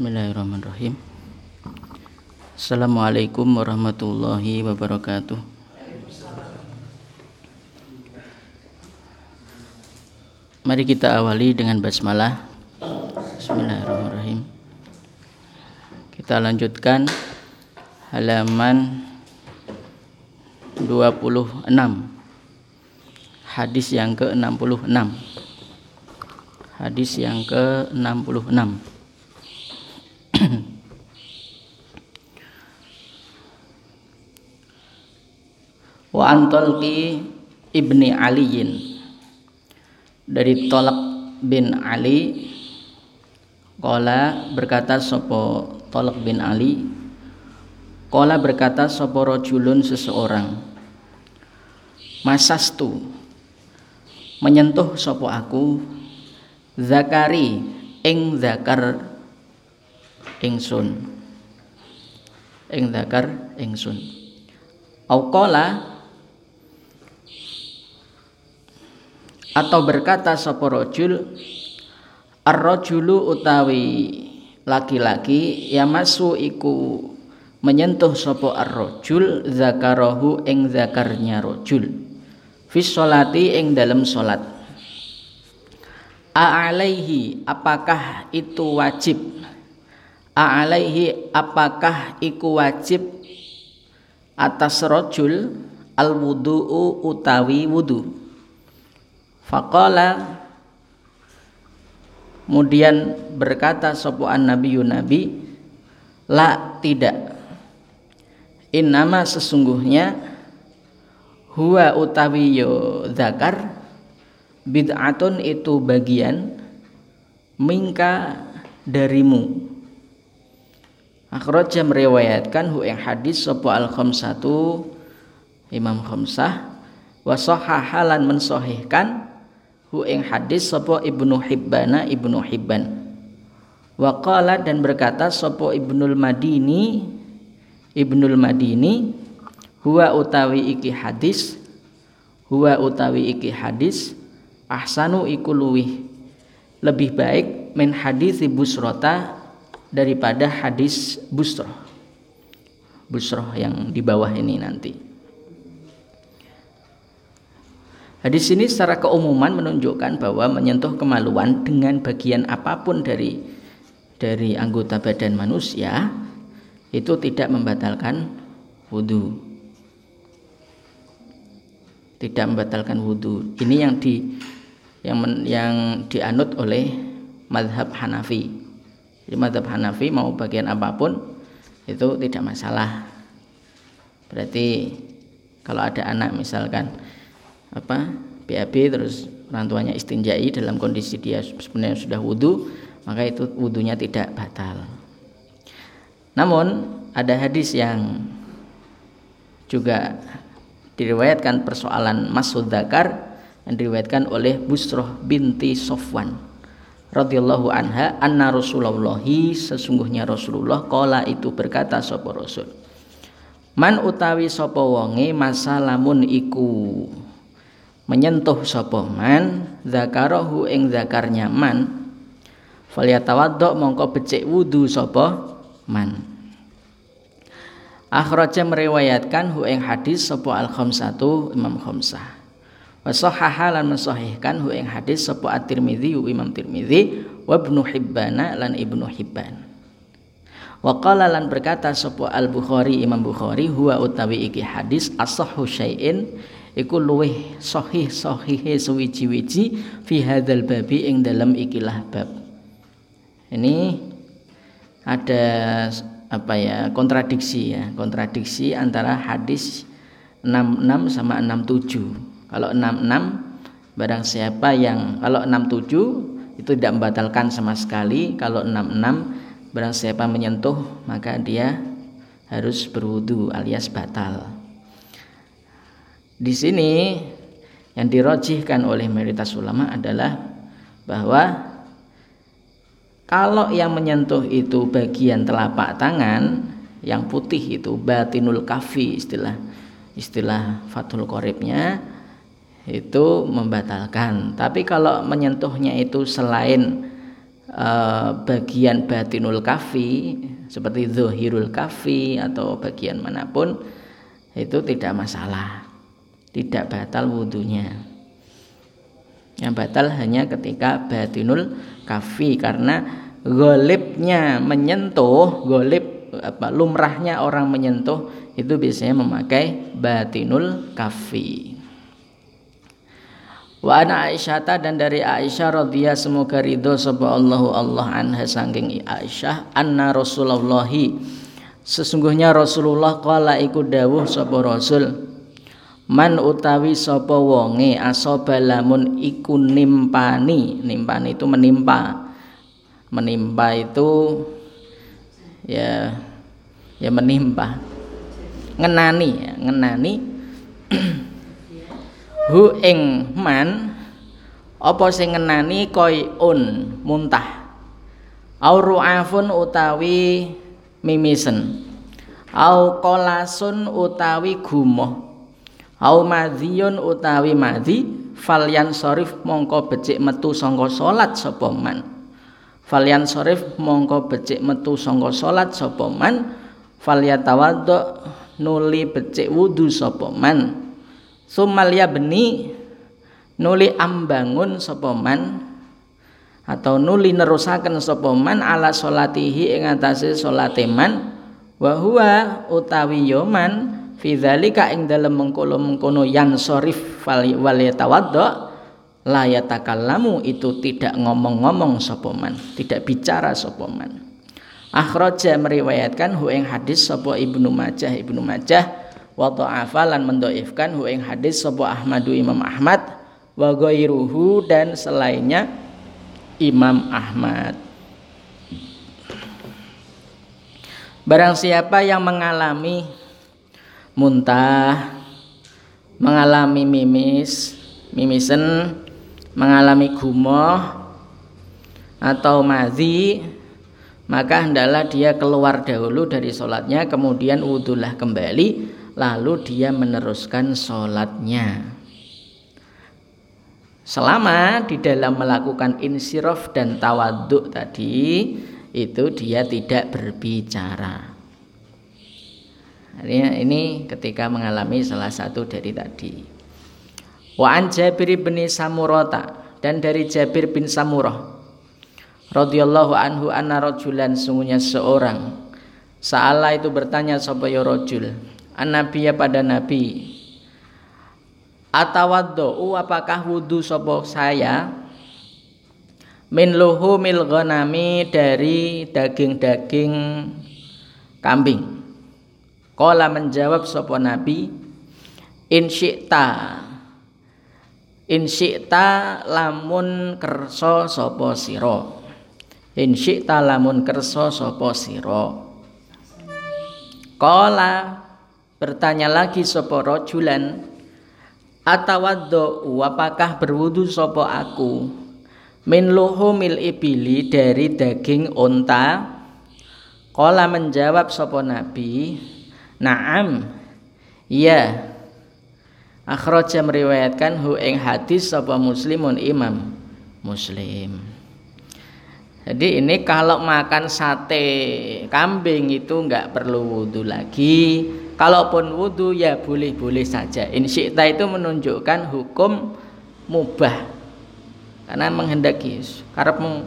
Bismillahirrahmanirrahim. Assalamualaikum warahmatullahi wabarakatuh. Mari kita awali dengan basmalah. Bismillahirrahmanirrahim. Kita lanjutkan halaman 26. Hadis yang ke-66. Hadis yang ke-66. Antolki ibni aliyin. Dari tolak bin ali kola berkata sopo tolak bin ali? Kola berkata sopo rojulun seseorang? Masastu menyentuh sopo aku? Zakari ing zakar ingsun ing zakar ingsun au atau berkata sapa rajul ar-rajulu utawi laki-laki yamasu iku menyentuh sapa ar-rajul zakarahu ing zakarnya rajul fi sholati ing dalam salat a'alaihi apakah itu wajib? A'alaihi apakah iku wajib atas rajul al wudu'u utawi wudu Faqala. Kemudian berkata sopuan Nabi Nabi La tidak. Innama sesungguhnya Huwa utawi yo zakar Bid'atun itu bagian Mingka darimu. Akhraja meriwayatkan hu yang hadis sopo al khamsatu Imam khamsah Wasohahalan mensohihkan hu ing hadis sapa Ibnu Hibbana Ibnu Hibban. Wa qala dan berkata sapa Ibnul Madini Ibnul Madini huwa utawi iki hadis huwa utawi iki hadis ahsanu iku luwih. Lebih baik min hadis busrota daripada hadis busroh busroh yang di bawah ini nanti Hadis ini secara keumuman menunjukkan bahwa menyentuh kemaluan dengan bagian apa pun dari dari anggota badan manusia itu tidak membatalkan wudhu. Tidak membatalkan wudhu. Ini yang di yang men, yang dianut oleh madhab Hanafi. Jadi madhab Hanafi mau bagian apa pun itu tidak masalah. Berarti kalau ada anak misalkan apa BAB terus orang tuanya istinjai dalam kondisi dia sebenarnya sudah wudhu maka itu wudhunya tidak batal. Namun ada hadis yang juga diriwayatkan persoalan Masud Dakar yang diriwayatkan oleh Busroh binti Sofwan radhiyallahu anha anna Rasulullah sesungguhnya Rasulullah kala itu berkata sapa Rasul Man utawi sapa wonge masalamun iku menyentuh sapa man zakarahu ing zakarnya man. Falyatawaddo mongko becik wudu sapa man. Akhraja meriwayatkan hu ing hadis sapa al khamsatu imam khamsah. Wa sahaha lan mensahihkan hu ing hadis sapa at-Tirmizi imam Tirmizi wa ibnu Hibban lan ibnu Hibban. Wa qala lan berkata sapa al Bukhari imam Bukhari huwa utawi iki hadis asahhu syai'in iku luweh sahih sahihe suwiji-wiji fi hadzal babi ing dalam ikilah bab. Ini ada apa ya kontradiksi ya kontradiksi antara hadis 66 sama 67 kalau 66 barang siapa yang kalau 67 itu tidak membatalkan sama sekali. Kalau 66 barang siapa menyentuh maka dia harus berwudu alias batal di sini yang dirojihkan oleh mayoritas ulama adalah bahwa kalau yang menyentuh itu bagian telapak tangan yang putih itu batinul kafi istilah istilah fatul koribnya itu membatalkan. Tapi kalau menyentuhnya itu selain uh, bagian batinul kafi seperti zuhirul kafi atau bagian mana pun itu tidak masalah tidak batal wudhunya. Yang batal hanya ketika batinul kafi karena golibnya menyentuh golib apa lumrahnya orang menyentuh itu biasanya memakai batinul kafi. Wa ana Aisyah dan dari Aisyah radhiyallahu semoga ridho sapa Allahu Allah anha saking Aisyah anna Rasulullah sesungguhnya Rasulullah kala iku dawuh sapa Rasul man utawi sapa wonge asaba lamun iku nimpani. Nimpani itu menimpa. Menimpa itu ya ya menimpa. Ngenani ya, ngenani. Hu ing man apa sing ngenani? Un muntah. Au ru'afun utawi mimisen au qolasun utawi gumoh au madhiyun utawi madhi falyan sorif mongko becik metu sangka salat sapa man. Falyan sorif mongko becik metu sangka salat sapa man. Falyatawaddo nuli becik wudu sapa man. Sumalia beni nuli ambangun sopoman atau nuli nerusaken sopoman ala solatihi ing atase salate man. Wa huwa utawi yoman fidzalika ing dalem mengkono-mengkono yang sorif wal yatawaddo la yatakallamu itu tidak ngomong-ngomong sopoman tidak bicara sopoman akhraja meriwayatkan hu ing hadis sapa Ibnu Majah Ibnu Majah wa dha'afa lan mendoifkan hu ing hadis sapa Ahmadu Imam Ahmad wa ghairuhu dan selainnya Imam Ahmad. Barang siapa yang mengalami muntah, mengalami mimis, mimisen, mengalami gumoh atau madhi, maka hendaklah dia keluar dahulu dari sholatnya, kemudian wudhulah kembali, lalu dia meneruskan sholatnya. Selama di dalam melakukan insiraf dan tawaduk tadi itu dia tidak berbicara Artinya ini ketika mengalami salah satu dari tadi. Wa an Jabir bin Samurata dan dari Jabir bin Samurah radhiyallahu anhu anna rajulan sungguhnya seorang Sa'ala itu bertanya sapa ya rajul? An-nabiyya pada nabi? Atawaddu apakah wudu sapa saya? Min luhumil ghanami dari daging-daging kambing Kala menjawab sapa nabi in syi'ta. Lamun kersa sapa sira. In syi'ta lamun kersa sapa sira. Kala Bertanya lagi sopo rojulan Atawaddo apakah berwudu sopo aku? Min luhumil ibili dari daging onta Kola menjawab sopo nabi Naam Ya Akhraja meriwayatkan hu ing hadis sopo muslimun imam Muslim jadi ini kalau makan sate kambing itu nggak perlu wudhu lagi Kalaupun wudhu ya boleh-boleh saja. Insyikta itu menunjukkan hukum mubah. Karena menghendaki karena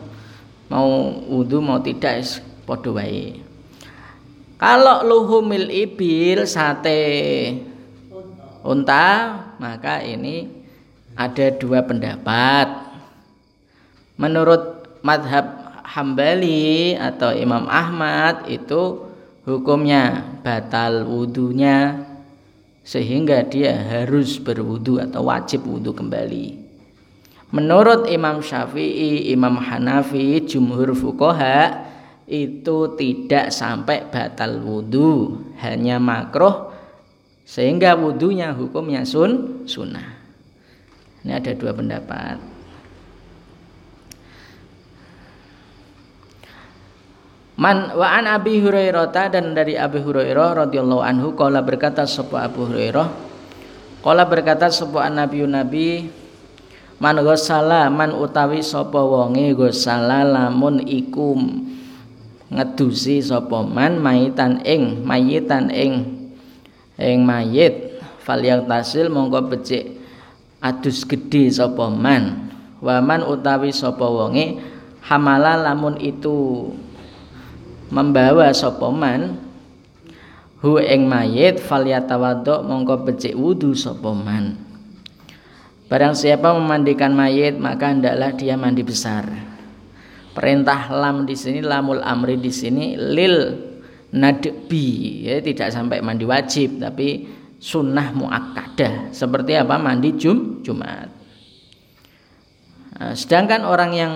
mau wudhu mau tidak podo wae. Kalau luhumil ibil sate unta maka ini ada dua pendapat. Menurut madhab Hambali atau Imam Ahmad itu hukumnya batal wudhunya sehingga dia harus berwudhu atau wajib wudhu kembali. Menurut Imam Syafi'i, Imam Hanafi, Jumhur Fukoha itu tidak sampai batal wudhu, hanya makruh sehingga wudhunya hukumnya sun sunnah. Ini ada dua pendapat. Man wa an Abi Hurairah dan dari Abi Hurairah radhiyallahu anhu qala berkata sapa Abu Hurairah qala berkata sapa Nabi Nabi man gosala man utawi sapa wonge gosala lamun iku ngedusi sapa man mayitan ing mayitan ing ing mayit. Falyang tasil mongko becik adus gede sapa man. Waman utawi sapa wonge hamala lamun itu membawa sapa man hu ing mayit falyatawaddo mongko becik wudu sapa man. Barang siapa memandikan mayit maka hendaklah dia mandi besar. Perintah lam di sini lamul amri di sini lil nadbi ya tidak sampai mandi wajib tapi sunnah muakkadah seperti apa mandi jum Jumat. Nah, sedangkan orang yang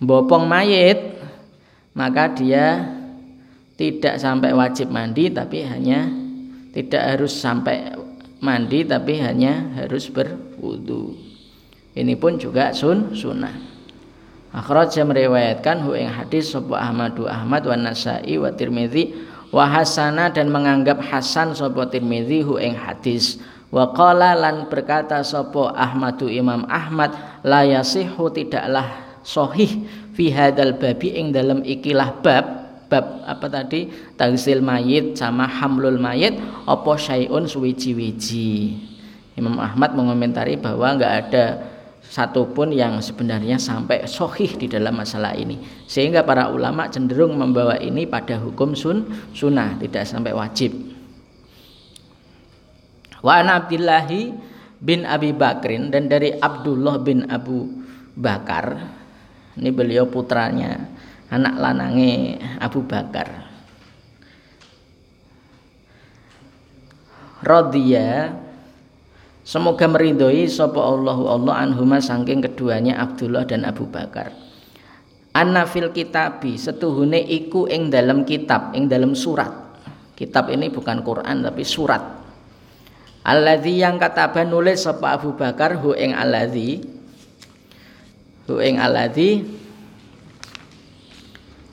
bopong mayit maka dia tidak sampai wajib mandi tapi hanya tidak harus sampai mandi tapi hanya harus berwudu. Ini pun juga sun sunnah. Akhraja meriwayatkan hu ing hadis sapa Ahmadu Ahmad wa Nasa'i wa Tirmizi wa hasana dan menganggap hasan sapa Tirmizi hu ing hadis. Wa qala lan berkata sapa Ahmadu Imam Ahmad la yasihu tidaklah sahih fi hadal babi ing dalam ikilah bab bab apa tadi? Tagsil mayit sama hamlul mayit apa syai'un suwiji-wiji. Imam Ahmad mengomentari bahwa nggak ada satupun yang sebenarnya sampai sohih di dalam masalah ini. Sehingga para ulama cenderung membawa ini pada hukum sun sunnah tidak sampai wajib. Wa Abdillahi bin Abi Bakrin dan dari Abdullah bin Abu Bakar ini beliau putranya anak lanange Abu Bakar. Rodia semoga meridhoi sapa Allahu Allah anhuma saking keduanya Abdullah dan Abu Bakar. Anna fil kitabi setuhune iku ing dalam kitab ing dalam surat. Kitab ini bukan Quran tapi surat. Alladzi yang kataba nulis sapa Abu Bakar hu ing alladzi hu ing alladzi.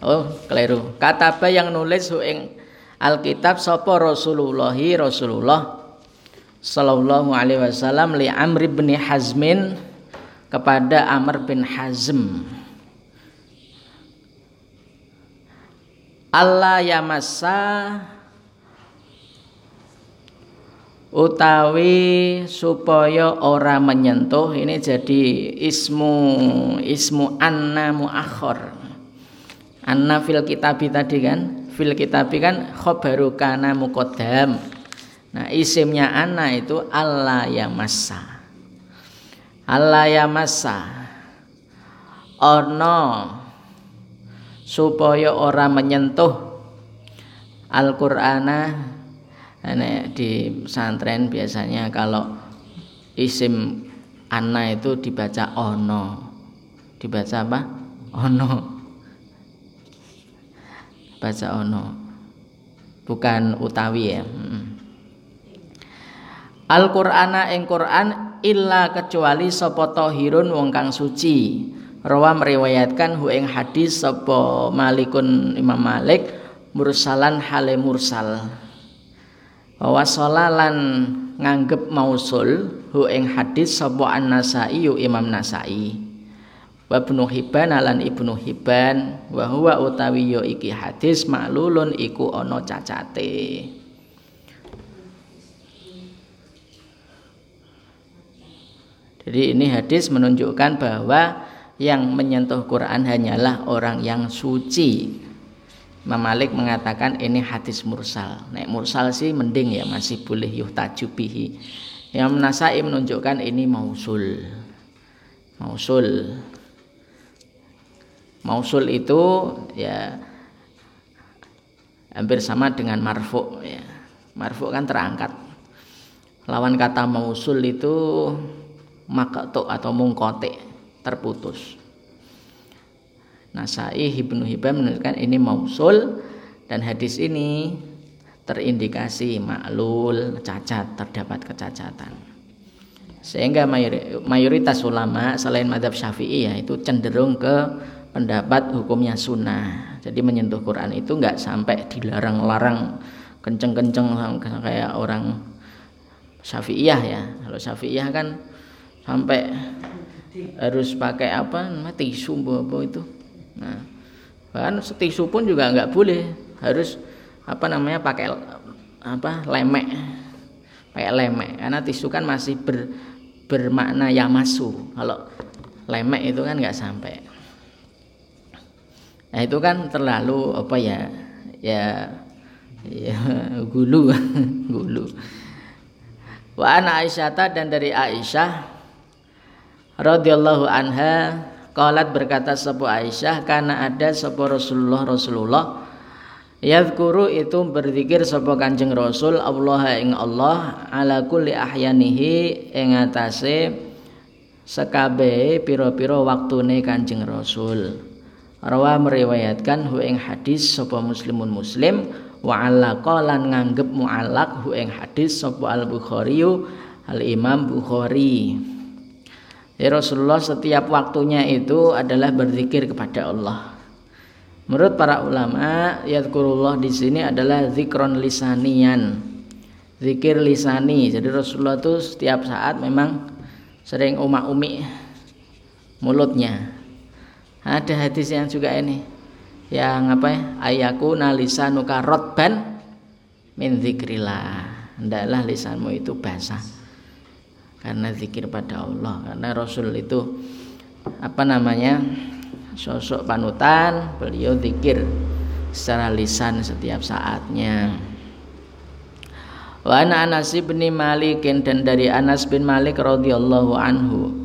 Oh, keliru. Kataba yang nulis ing Alkitab sapa Rasulullah Rasulullah sallallahu alaihi wasallam li Amr bin Hazmin kepada Amr bin Hazm. Allah yamassa utawi supaya ora menyentuh ini jadi ismu ismu anna muakhir Anna fil kitabi tadi kan? Fil kitabi kan khobaru kana mukodam nah isimnya anna itu Allah ya masa Allah ya masa ono. Supaya orang menyentuh Al-Qur'ana. Di pesantren biasanya kalau isim anna itu dibaca ono. Dibaca apa? Ono. Baca ono. Bukan utawi ya Al-Qur'ana ing Qur'an illa kecuali sapa tahirun wong kang suci. Rawa meriwayatkan hu ing hadis sapa Malikun Imam Malik mursalan hale mursal. Wa lan nganggep mausul hu ing hadis sapa An-Nasai Imam Nasai. Wa ibnu Hibban lan ibnu Hibban wa huwa utawi yo iki hadis maklulun iku ana cacate Jadi ini hadis menunjukkan bahwa yang menyentuh Quran hanyalah orang yang suci. Imam Malik mengatakan ini hadis mursal. Nek mursal sih mending ya masih boleh yuhtaju bihi. Yang Nasai menunjukkan ini mausul. Mausul Mausul itu ya hampir sama dengan marfu ya. Marfu kan terangkat. Lawan kata mausul itu makatu atau mungkote terputus. Nasai Ibnu Hibban menunjukkan ini mausul dan hadis ini terindikasi maklul cacat terdapat kecacatan. Sehingga mayoritas ulama selain madhab syafi'i ya itu cenderung ke pendapat hukumnya sunnah. Jadi menyentuh Quran itu nggak sampai dilarang-larang kenceng-kenceng kayak orang Syafi'iyah ya. Kalau Syafi'iyah kan sampai harus pakai apa tisu apa itu. Nah bahkan tisu pun juga nggak boleh. Harus apa namanya pakai apa lemek. Pakai lemek. Karena tisu kan masih ber, bermakna yamasu kalau lemek itu kan nggak sampai. Nah itu kan terlalu apa ya ya ya gulu. Gulu. Wa ana aisyata dan dari aisyah radhiyallahu anha qalat berkata sebuah aisyah karena ada sebuah rasulullah rasulullah Yadhkuru itu berzikir sapa Kanjeng Rasul Allah ing Allah ala kulli ahyanihi ing atase sekabehe pira-pira waktune Kanjeng Rasul. Rawa meriwayatkan hu ing hadis sapa muslimun muslim wa ala qalan nganggep muallak hu ing hadis sapa Al Bukhari Al Imam Bukhari. Ya Rasulullah setiap waktunya itu adalah berzikir kepada Allah. Menurut para ulama, yadkurullah di sini adalah zikron lisanian. Zikir lisani. Jadi Rasulullah itu setiap saat memang sering umak-umi mulutnya. Ada hadis yang juga ini. Yang apa ya? Ayaku nalisanuka rotban min zikrillah. Hendaklah lisanmu itu basah. Karena zikir pada Allah. Karena Rasul itu apa namanya? sosok panutan beliau zikir secara lisan setiap saatnya wa ana Anas bin Malik dan dari Anas bin Malik radhiyallahu anhu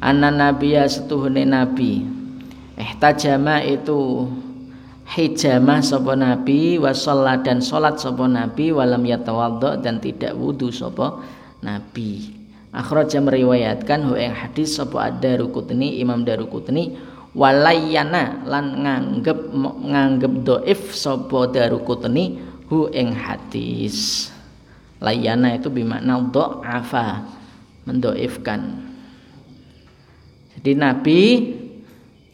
anna nabiyya setuhune nabi ihtajama itu hijamah sapa nabi wa dan salat sapa nabi walam yatawaddo dan tidak wudu sapa nabi akhraja meriwayatkan hu hadis sapa ad-Darukutni Imam Darukutni walayana lan nganggep nganggep doif sapa darukutni hu ing hadis. Layana itu bermakna do'afa mendoifkan. Jadi Nabi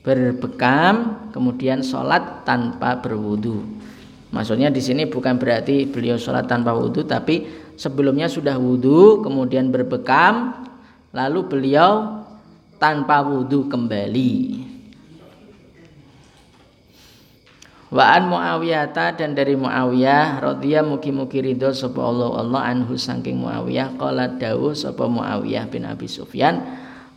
berbekam kemudian sholat tanpa berwudu. Maksudnya di sini bukan berarti beliau sholat tanpa wudu tapi sebelumnya sudah wudu kemudian berbekam lalu beliau tanpa wudu kembali. Wa an Muawiyah dan dari Muawiyah radhiya mugi-mugi ridho sapa Allah Allah anhu saking Muawiyah qala dawuh sapa Muawiyah bin Abi Sufyan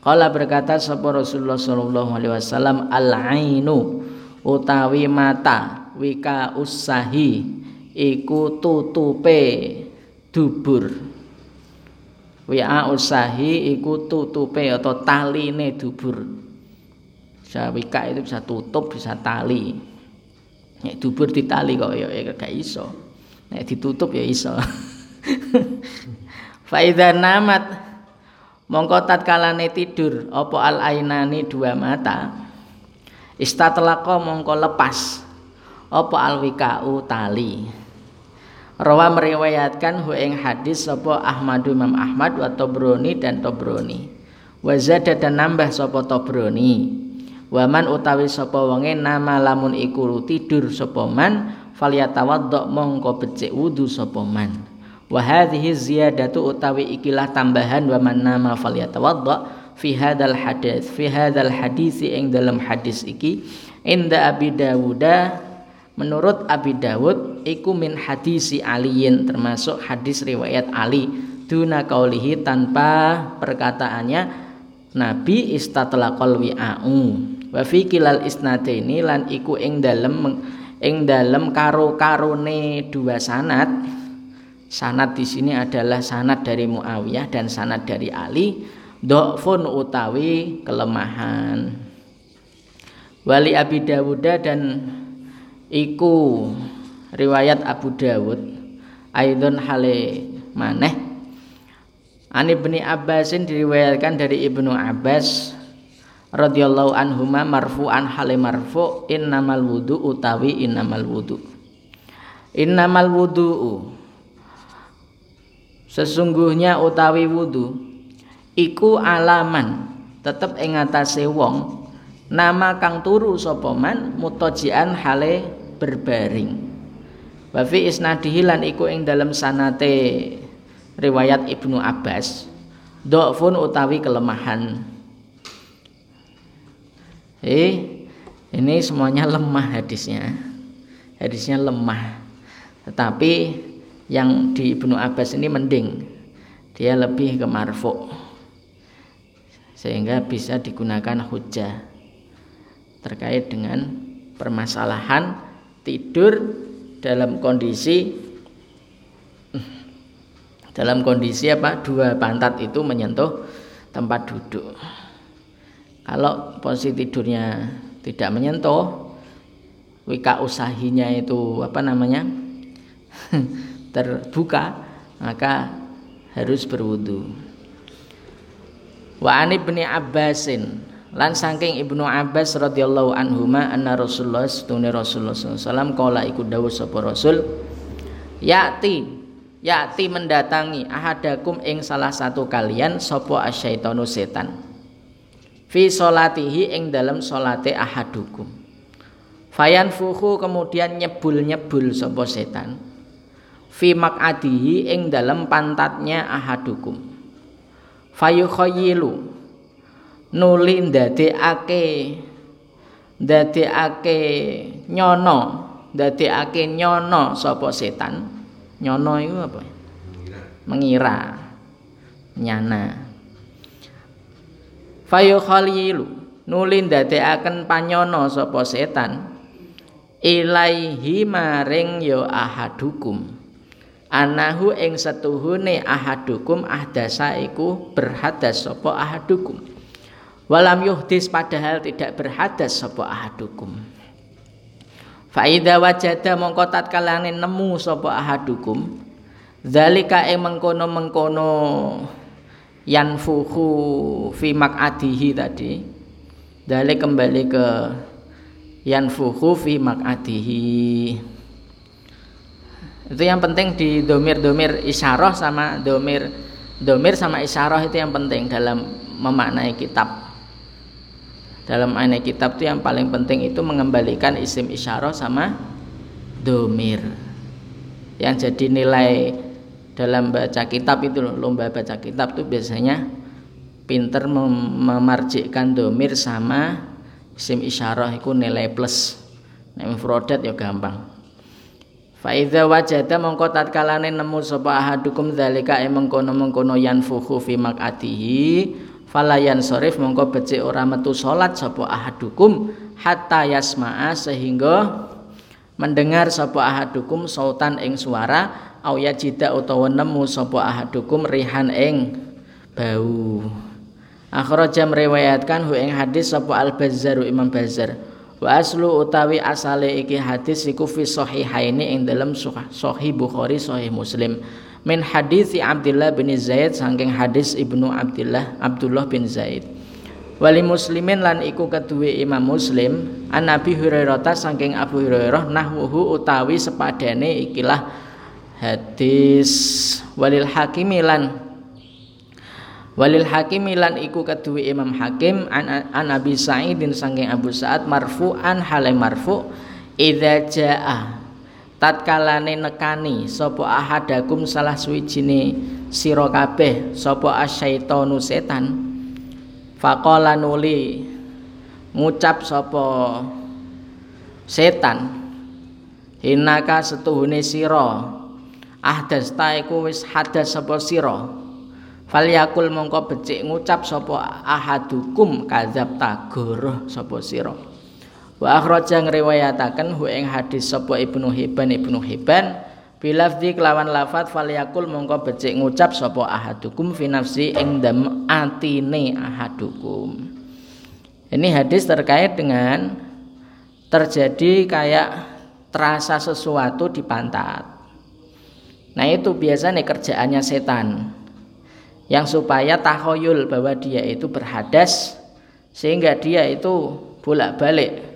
qala berkata sapa Rasulullah sallallahu alaihi wasallam al ainu utawi mata wika usahi iku tutupe dubur Wi'a usahi iku tutupe atau taline dubur. Bisa wika itu bisa tutup, bisa tali. Nek dubur ditali kok ya, ya gak iso. Nek ditutup ya iso. Faidha namat mongko tatkalane tidur apa al ainani dua mata istatlaqo mongko lepas apa al wikau tali Rawa meriwayatkan hu ing hadis sapa Ahmad Imam Ahmad wa Tobroni dan Tobroni. Wa zada dan nambah sapa Tobroni. Waman utawi sapa wonge nama lamun iku tidur sapa man falyatawaddo mongko becik wudu sapa man. Wa hadhihi ziyadatu utawi ikilah tambahan waman nama falyatawaddo fi hadzal hadis fi hadzal hadis ing dalam hadis iki inda Abi Dawuda menurut Abi Dawud iku min hadisi Aliin termasuk hadis riwayat Ali. Duna kaulihi tanpa perkataannya Nabi istatlaqal wi'a'u. Wa fi kilal isnadaini lan iku ing dalem ing dalem karo-karone dua sanad. Sanad di sini adalah sanad dari Muawiyah dan sanad dari Ali dhafun utawi kelemahan. Wali Abi Dawud dan iku riwayat Abu Dawud aidon hale maneh. Ani Ibni Abbasin diriwayatkan dari Ibnu Abbas radhiyallahu anhuma marfu'an hale marfu innamal wudu utawi innamal wudu. Innamal wudu sesungguhnya utawi wudu iku alaman tetep ing atase wong nama kang turu sapa man mutajian hale berbaring wa fi isnadihi lan iku ing dalam sanate riwayat Ibnu Abbas dhafun utawi kelemahan. Eh ini semuanya lemah hadisnya. Hadisnya lemah. Tetapi yang di Ibnu Abbas ini mending. Dia lebih ke marfu. Sehingga bisa digunakan hujah terkait dengan permasalahan tidur dalam kondisi dalam kondisi apa? Dua pantat itu menyentuh tempat duduk. Kalau posisi tidurnya tidak menyentuh wika usahinya itu apa namanya? Terbuka maka harus berwudu. Wa ani bin Abbasin lan saking Ibnu Abbas radhiyallahu anhuma anna Rasulullah sunni Rasulullah sallallahu kala iku dawuh sapa Rasul yati yati mendatangi ahadakum ing salah satu kalian sapa asyaitonu setan. Fi solatihi ing dalam solate ahadukum. Fayan fuhu kemudian nyebul nyebul sapa setan. Fi makadihi ing dalam pantatnya ahadukum. Fayukhayilu nuli ndadekake ndadekake nyono ndadekake nyono sapa setan? Nyono itu apa? Mengira. Nyana. Fayu khalilu nuli ndadekaken panyono sapa setan? Ilaihi maring ya ahadukum. Anahu ing setuhune ahadukum ahdasa iku berhadas sapa ahadukum walam yuhdis padahal tidak berhadas sapa ahadukum. Faida wajada mongko tatkalane nemu sapa ahadukum. Zalika ing mengkono-mengkono yanfuhu fi mak'adihi tadi. Dalik kembali ke yanfuhu fi mak'adihi. Itu yang penting di domir-domir isyarah sama domir domir sama isyarah itu yang penting dalam memaknai kitab dalam aneh kitab itu yang paling penting itu mengembalikan isim isyarah sama domir. Yang jadi nilai dalam baca kitab itu lomba baca kitab itu biasanya pinter mem memarjikkan domir sama isim isyarah itu nilai plus. Nek mufradat ya gampang. Faiza wajada mongko tatkalane nemu sapa ahadukum zalika e mengkono-mengkono yanfuhu fi maq'atihi falayan sorif mongko becik ora metu salat sapa ahadukum hatta yasma'a sehingga mendengar sapa ahadukum sautan ing suara au yajida utawa nemu sapa ahadukum rihan ing bau. Akhraja meriwayatkan hu ing hadis sapa al bazzar imam bazzar. Wa aslu utawi asale iki hadis iku fi sahihaini ing dalam sahih bukhari sahih muslim min hadis Abdullah bin Zaid saking hadis Ibnu Abdullah Abdullah bin Zaid. Wali muslimin lan iku kedua Imam Muslim an Nabi Hurairah saking Abu Hurairah nahwuhu utawi sepadane ikilah hadis. Walil hakimi lan Walil Hakim lan iku kedua Imam Hakim an, an Abi Sa'idin saking Abu Sa'ad marfu'an hale marfu idza jaa tatkalane nekani sapa ahadakum salah suwijine sira kabeh sapa asyaitonu setan? Faqala nuli ngucap sapa setan? Hinaka setuhune sira. Ahdas ta iku wis hadas sapa sira. Falyakul mongko becik ngucap sapa ahadukum kadzab tagoro sapa sira Wa akhraja ngriwayataken hu ing hadis sapa Ibnu Hibban Ibnu Hibban bilafzi kelawan lafat falyakul mongko becik ngucap sapa ahadukum fi nafsi ing dam atine ahadukum. Ini hadis terkait dengan terjadi kayak terasa sesuatu di pantat. Nah itu biasanya kerjaannya setan yang supaya tahoyul bahwa dia itu berhadas sehingga dia itu bolak-balik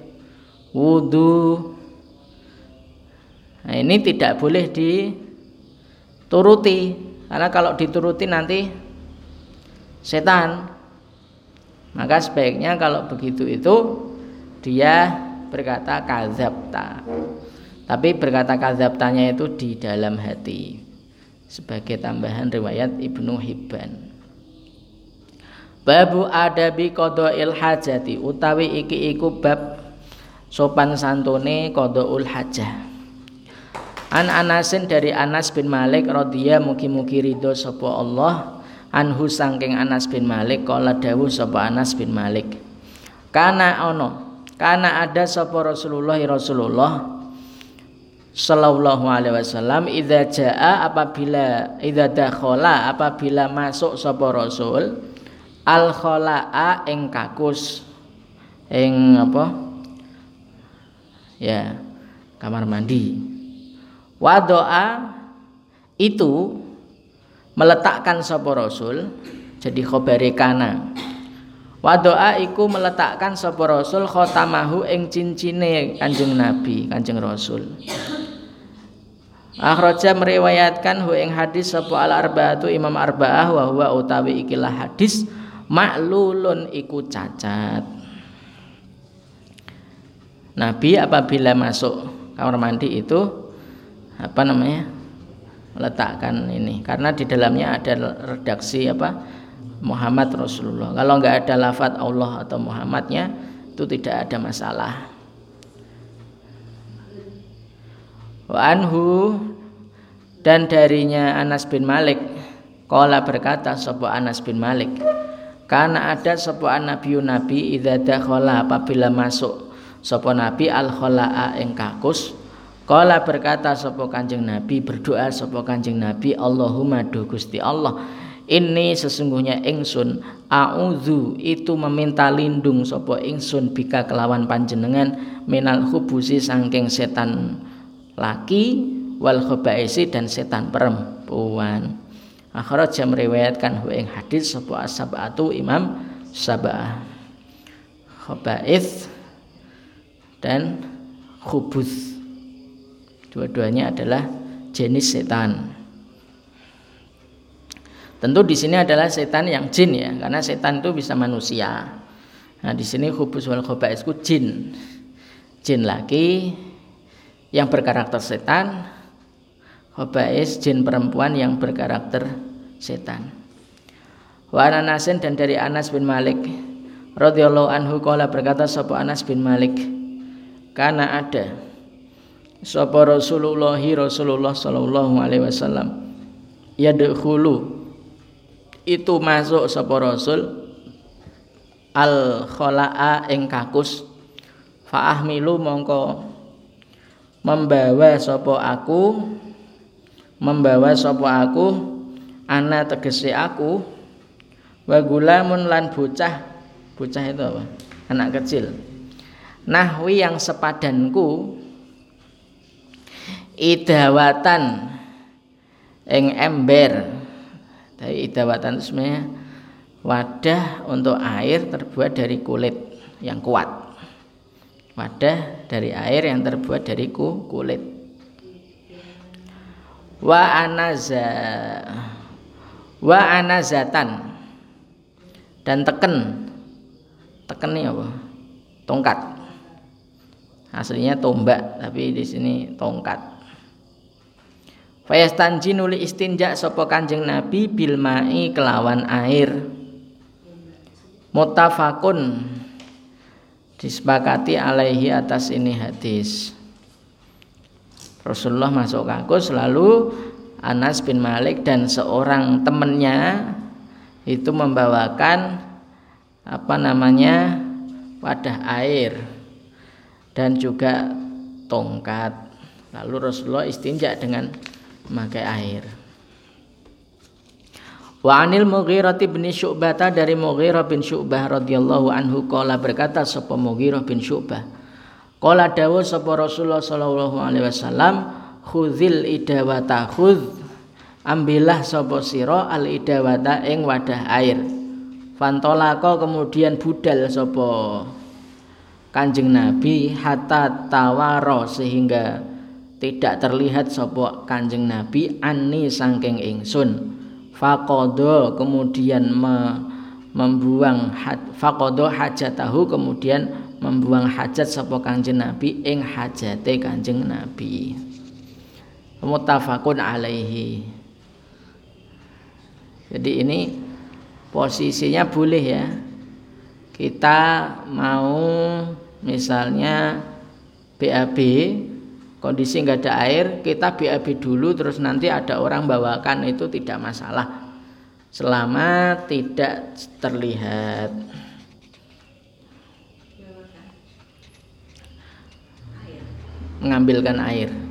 wudhu nah ini tidak boleh dituruti. Karena kalau dituruti nanti setan. Maka sebaiknya kalau begitu itu dia berkata kazabta. Tapi berkata kazabtanya itu di dalam hati. Sebagai tambahan riwayat Ibnu Hibban. Babu adabi qadail hajati. Utawi iki iku bab sopan santune qadaul hajah. An Anasin dari Anas bin Malik radhiya mugi-mugi ridho sapa Allah anhu sangking Anas bin Malik kala dawuh sapa Anas bin Malik. Kana ono, kana ada sapa Rasulullah Rasulullah sallallahu alaihi wasallam idza jaa apabila idza dakhala apabila masuk sapa rasul al khalaa ing kakus ing apa ya kamar mandi Wadoa itu meletakkan sapa rasul jadi khobare kana. Wadoa iku meletakkan sapa rasul khotamahu ing cincine Kanjeng Nabi, Kanjeng Rasul. Akhraja meriwayatkan hu ing hadis sapa al arbaatu Imam Arba'ah wa huwa utawi ikilah hadis maklulun iku cacat. Nabi apabila masuk kamar mandi itu apa namanya meletakkan ini. Karena di dalamnya ada redaksi apa Muhammad Rasulullah. Kalau nggak ada lafat Allah atau Muhammadnya itu tidak ada masalah. Wa anhu dan darinya Anas bin Malik Kala berkata sebuah Anas bin Malik Karena ada sebuah nabi nabi Idza dakhala apabila masuk Sebuah nabi al khala'a ing kakus. Berkata sapa Kanjeng Nabi berdoa sapa Kanjeng Nabi Allahumma do Gusti Allah ini sesungguhnya ingsun auzu itu meminta lindung sapa ingsun bika kelawan panjenengan minal hubusi sangking setan laki wal khabaisi dan setan perempuan. Akhirat jam meriwayatkan hu hadis sapa asabatu imam sabah. Khabais dan khubus Dua-duanya adalah jenis setan. Tentu di sini adalah setan yang jin ya, karena setan itu bisa manusia. Nah, di sini hubus wal khobais itu jin. Jin laki yang berkarakter setan, khobais jin perempuan yang berkarakter setan. Wa Anasin dan dari Anas bin Malik radhiyallahu anhu kala berkata sapa Anas bin Malik karena ada. Sapa Rasulullah Rasulullah sallallahu alaihi wasallam. Yadkhulu. Itu masuk sapa Rasul. Al khalaa ing kakus. Fa ahmilu mongko membawa sapa aku. Membawa sapa aku. Ana tegese aku. Wa gulamun lan bocah. Bocah itu apa? Anak kecil nahwi yang sepadanku idawatan ing ember. Dari idawatan itu sebenarnya wadah untuk air terbuat dari kulit yang kuat. Wadah dari air yang terbuat dari kulit. Wa anaza wa anazatan. Dan teken. Teken ini apa? Tongkat aslinya tombak tapi di sini tongkat Fayastanji nuli istinja sapa Kanjeng Nabi bil mai kelawan air. Mutafakun disepakati alaihi atas ini hadis. Rasulullah masuk kakus lalu Anas bin Malik dan seorang temannya itu membawakan apa namanya wadah air dan juga tongkat. Lalu Rasulullah istinja dengan memakai air. Wa anil Mughirah bin Syu'bah dari Mughirah bin Syu'bah radhiyallahu anhu qala berkata sapa Mughirah bin Syu'bah Qala dawuh sapa Rasulullah sallallahu alaihi wasallam khudzil idawata khudz ambillah sapa sira al idawata ing wadah air fantolako kemudian budal sapa Kanjeng Nabi hatta tawaro sehingga tidak terlihat sapa Kanjeng Nabi ani sangking ingsun. Faqadha kemudian me, membuang faqadha hajatahu kemudian membuang hajat sapa Kanjeng Nabi ing hajate Kanjeng Nabi. Muttafaqun alaihi. Jadi ini posisinya boleh ya kita mau misalnya BAB kondisi nggak ada air kita BAB dulu terus nanti ada orang bawakan itu tidak masalah. Selama tidak terlihat. Mengambilkan air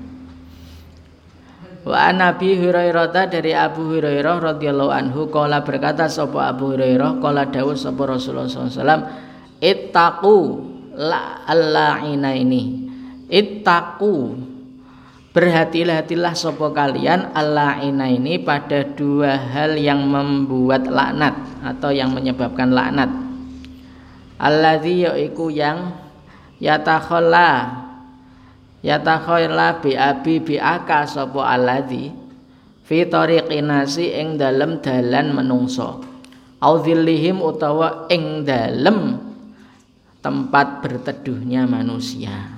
Wa Nabi Hurairah dari Abu Hurairah radhiyallahu anhu kala berkata sapa Abu Hurairah? Kala dawuh sapa Rasulullah SAW ittaqu la allaina ini. Ittaqu berhati-hatilah sapa kalian allaina ini pada dua hal yang membuat laknat atau yang menyebabkan laknat. Alladzi yaiku yang yatakhalla yatakhaila bi abi bi aka sapa alladzi fi tariqin ing dalem dalan menungso. Au utawa ing dalem tempat berteduhnya manusia.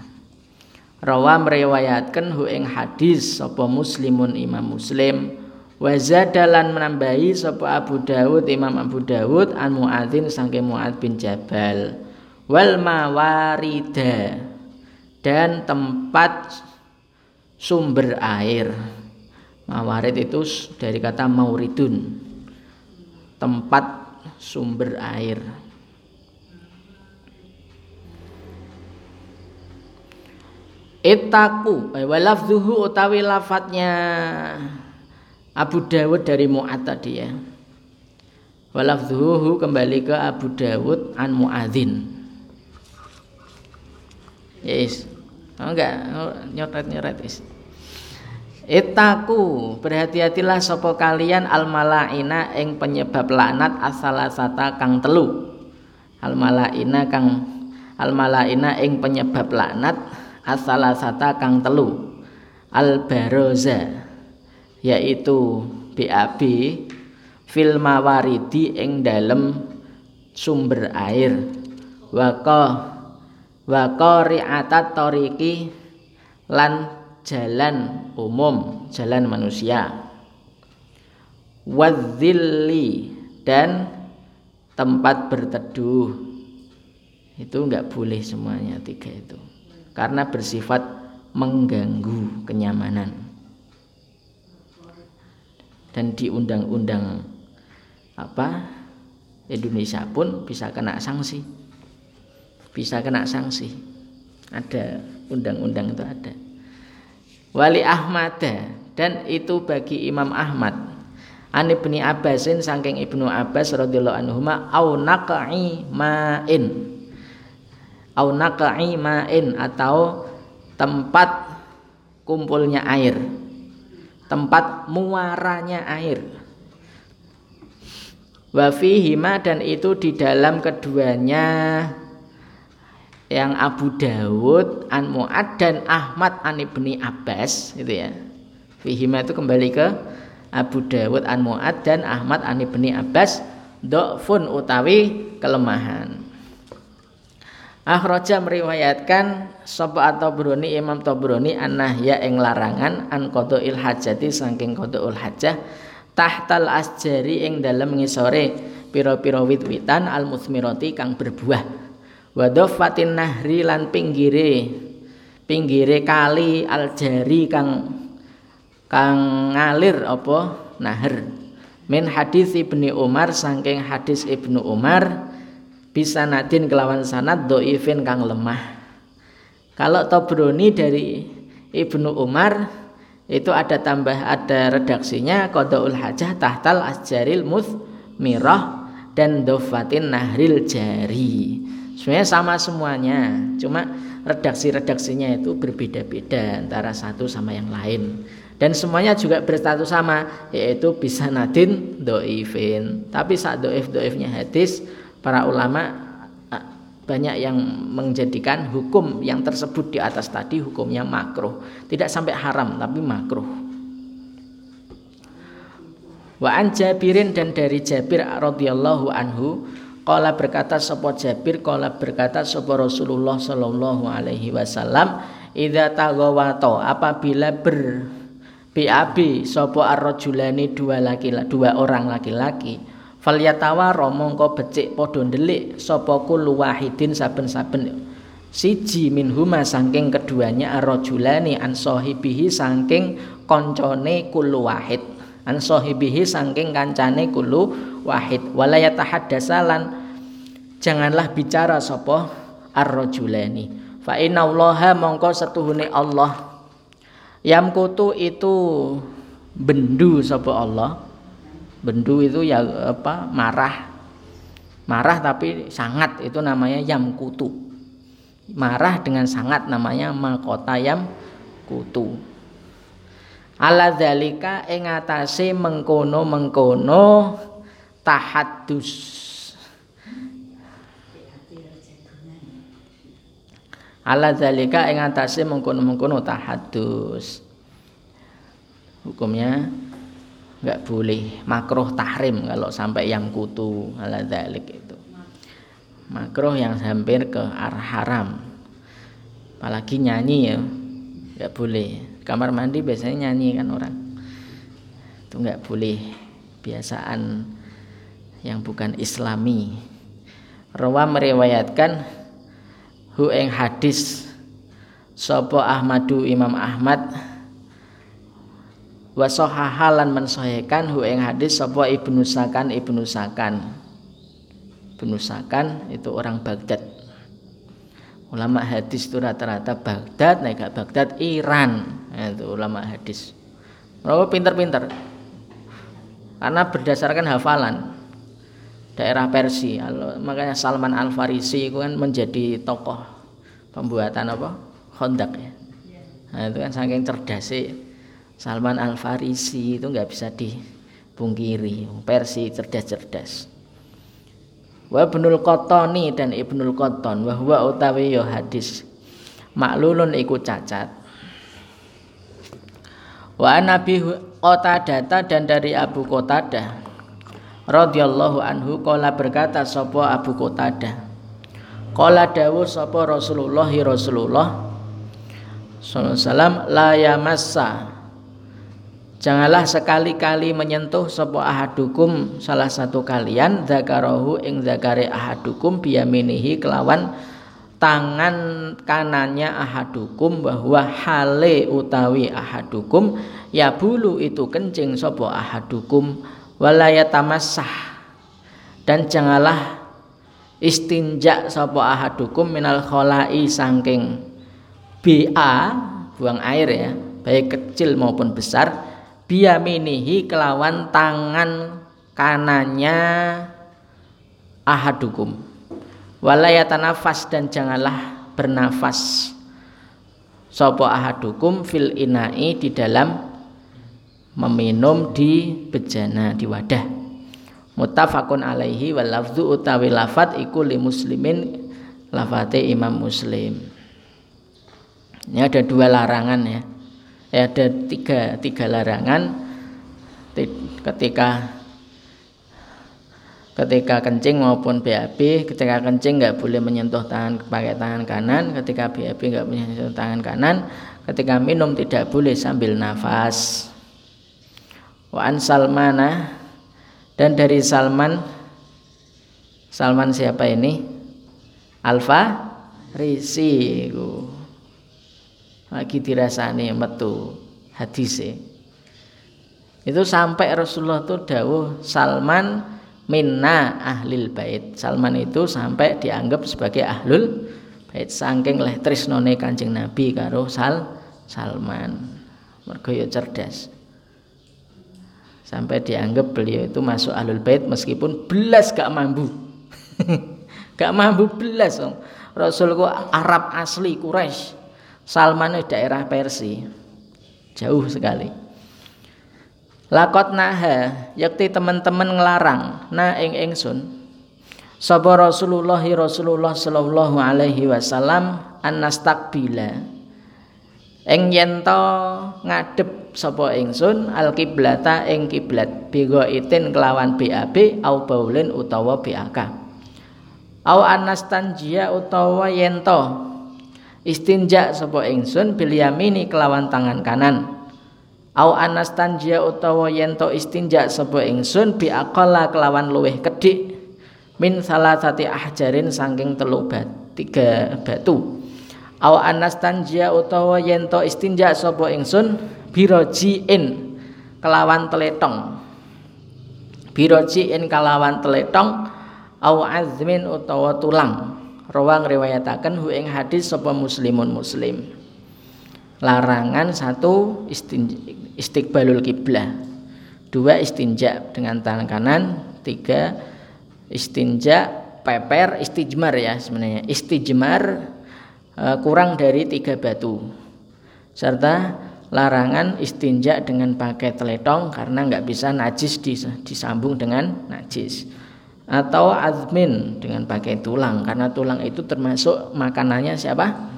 Rawa meriwayatkan hu ing hadis sapa muslimun imam muslim. Wa zadalan menambahi sapa Abu Dawud Imam Abu Dawud an Muadzin sangke Muad bin Jabal. Wal mawarida dan tempat sumber air. Mawarid itu dari kata mauridun. Tempat sumber air. Itaku eh, walafzuhu utawi lafadznya Abu Dawud dari Mu'ad tadi ya. Walafzuhu kembali ke Abu Dawud an Mu'adzin. Yes. Oh enggak, oh, nyoret-nyoret is. Itaku berhati-hatilah sopo kalian al malaina ing penyebab laknat asalasata kang telu. Al malaina kang al malaina ing penyebab laknat asalasata kang telu. Al baroza yaitu BAB fil mawaridi ing dalem sumber air. Waqah wa qari'atat tariqi lan jalan umum, jalan manusia. Wadzilli dan tempat berteduh. Itu enggak boleh semuanya tiga itu. Karena bersifat mengganggu kenyamanan. Dan di undang-undang apa Indonesia pun bisa kena sanksi bisa kena sanksi. Ada undang-undang itu ada. Wali Ahmad. Dan itu bagi Imam Ahmad. An ibni Abbasin saking ibnu Abbas radhiyallahu anhu au naqai ma'in. Au naqai ma'in atau tempat kumpulnya air. Tempat muaranya air. Wa dan itu di dalam keduanya yang Abu Dawud an Mu'ad dan Ahmad an Ibni Abbas itu ya. Fihima itu kembali ke Abu Dawud an Mu'ad dan Ahmad an Ibni Abbas Do'fun utawi kelemahan. Akhraja meriwayatkan Sopo atau Bruni Imam Tobroni An-Nahya ing larangan An il hajati saking ul hajah Tahtal asjari ing dalam ngisore Piro-piro wit-witan al-musmiroti kang berbuah wadofatin nahri lan pinggire. Pinggire kali aljari kang kang ngalir apa? Nahar min hadis ibni Umar saking hadis ibnu Umar bisa nadin kelawan sanad doifin kang lemah. Kalau Tobroni dari ibnu Umar itu ada tambah ada redaksinya kodaul hajah tahtal asjaril mirah dan dofatin nahril jari sebenarnya sama semuanya cuma redaksi-redaksinya itu berbeda-beda antara satu sama yang lain. Dan semuanya juga berstatus sama yaitu bisa nadin doifin. Tapi saat doif doifnya hadis para ulama banyak yang menjadikan hukum yang tersebut di atas tadi hukumnya makruh. Tidak sampai haram tapi makruh. Wa an Jabirin dan dari Jabir radhiyallahu anhu Kala berkata sapa Jabir, kala berkata sapa Rasulullah sallallahu alaihi wasallam, "Idza tagawato apabila ber BAB sapa ar-rajulani dua laki dua orang laki-laki falyatawara mongko becik padha ndelik sapa kullu wahidin saben-saben siji minhuma saking keduanya arrajulani an sahibihi saking koncone kullu wahid an sahibihi kancane kullu wahid wala yatahaddasalan janganlah bicara sapa arrajulani. Fa innallaha mongko setuhune Allah. Yamkutu itu bendu sapa Allah. Bendu itu ya apa marah. Marah tapi sangat itu namanya yamkutu. Marah dengan sangat namanya makotayam kutu ala dzalika ing atase mengkono-mengkono tahaddus ala dzalika ing atase mengkono-mengkono tahaddus. Hukumnya enggak boleh makruh tahrim kalau sampai yang kutu ala dzalik itu. Makruh yang hampir ke arah haram. Apalagi nyanyi ya nggak boleh. Kamar mandi biasanya nyanyi kan orang. Itu nggak boleh. Biasaan yang bukan islami. Rawa meriwayatkan hu eng hadis Sopo Ahmadu Imam Ahmad. Wasohahalan mensohekan hu eng hadis Sopo Ibnu Sakan Ibnu Sakan. Penusakan itu orang Baghdad. Ulama hadis itu rata-rata Baghdad naik Baghdad Iran. Itu ulama hadis. Mereka pinter-pinter. Karena berdasarkan hafalan daerah Persia makanya Salman Al Farisi itu kan menjadi tokoh pembuatan apa? Hondak ya. Nah, itu kan saking cerdas sih. Salman Al Farisi itu nggak bisa dipungkiri. Persia cerdas-cerdas. Wa ibnul qotoni dan ibnul qoton wa huwa utawi ya hadis. Maklulun iku cacat. Wa nabi qotadata dan dari Abu Qatadah radhiyallahu anhu kala berkata sapa Abu Qatadah kala dawuh sapa Rasulullah Rasulullah? Sallallahu alaihi wasallam la yamassa Janganlah sekali-kali menyentuh sebuah ahadukum salah satu kalian zakarahu ing zakare ahadukum biyaminihi kelawan tangan kanannya ahadukum bahwa hale utawi ahadukum ya bulu itu kencing sopo ahadukum walayatamassah dan janganlah istinja sopo ahadukum minal kholai sangking BA buang air ya baik kecil maupun besar biyaminihi kelawan tangan kanannya ahadukum. Walayata nafas dan janganlah bernafas sopo ahadukum fil inai di dalam meminum di bejana di wadah. Mutafakun alaihi wal lafzu utawi lafat iku li muslimin lafate imam muslim. Ini ada dua larangan ya. Ya, ada tiga tiga larangan. Ketika ketika kencing maupun BAB ketika kencing nggak boleh menyentuh tangan pakai tangan kanan ketika BAB nggak boleh menyentuh tangan kanan ketika minum tidak boleh sambil nafas wa an salmana. Dan dari Salman Salman siapa ini? Alfa Risi lagi dirasani metu hadise. Itu sampai Rasulullah itu dawuh Salman minna ahlil bait. Salman itu sampai dianggap sebagai ahlul bait. Saking leh trisnone Kanjeng Nabi karo Sal Salman. Mergo ya cerdas sampai dianggap beliau itu masuk ahlul bait meskipun belas gak mampu. Gak mampu belas Rasulullah Arab asli Quraisy. Salman daerah Persia. Jauh sekali. Lakot naha yakti teman-teman ngelarang. Na ing ingsun. Sapa Rasulullah Rasulullah sallallahu alaihi wasallam annastakbila ing ngadep sapa ingsun al kiblata ing kiblat bego itin kelawan BAB au baulin utawa BAK au anastanjia utawa yen istinja sapa ingsun bil yamini kelawan tangan kanan. Au anastanja utawa yen to istinja sapa ingsun bi aqalla kelawan luweh kedhik min salasati ahjarin saking telu bat tiga batu au anastanja utawa yen to istinja sapa ingsun birojiin kelawan teletong. Birojiin kelawan teletong au azmin utawa tulang. Rawang riwayataken hu ing hadis sapa muslimun muslim. Larangan satu istiqbalul kiblah dua istinja dengan tangan kanan. Tiga istinja peper istijmar ya sebenarnya. Istijmar kurang dari tiga batu. Serta larangan istinja dengan pakai teletong karena nggak bisa najis disambung dengan najis. Atau azmin dengan pakai tulang karena tulang itu termasuk makanannya siapa?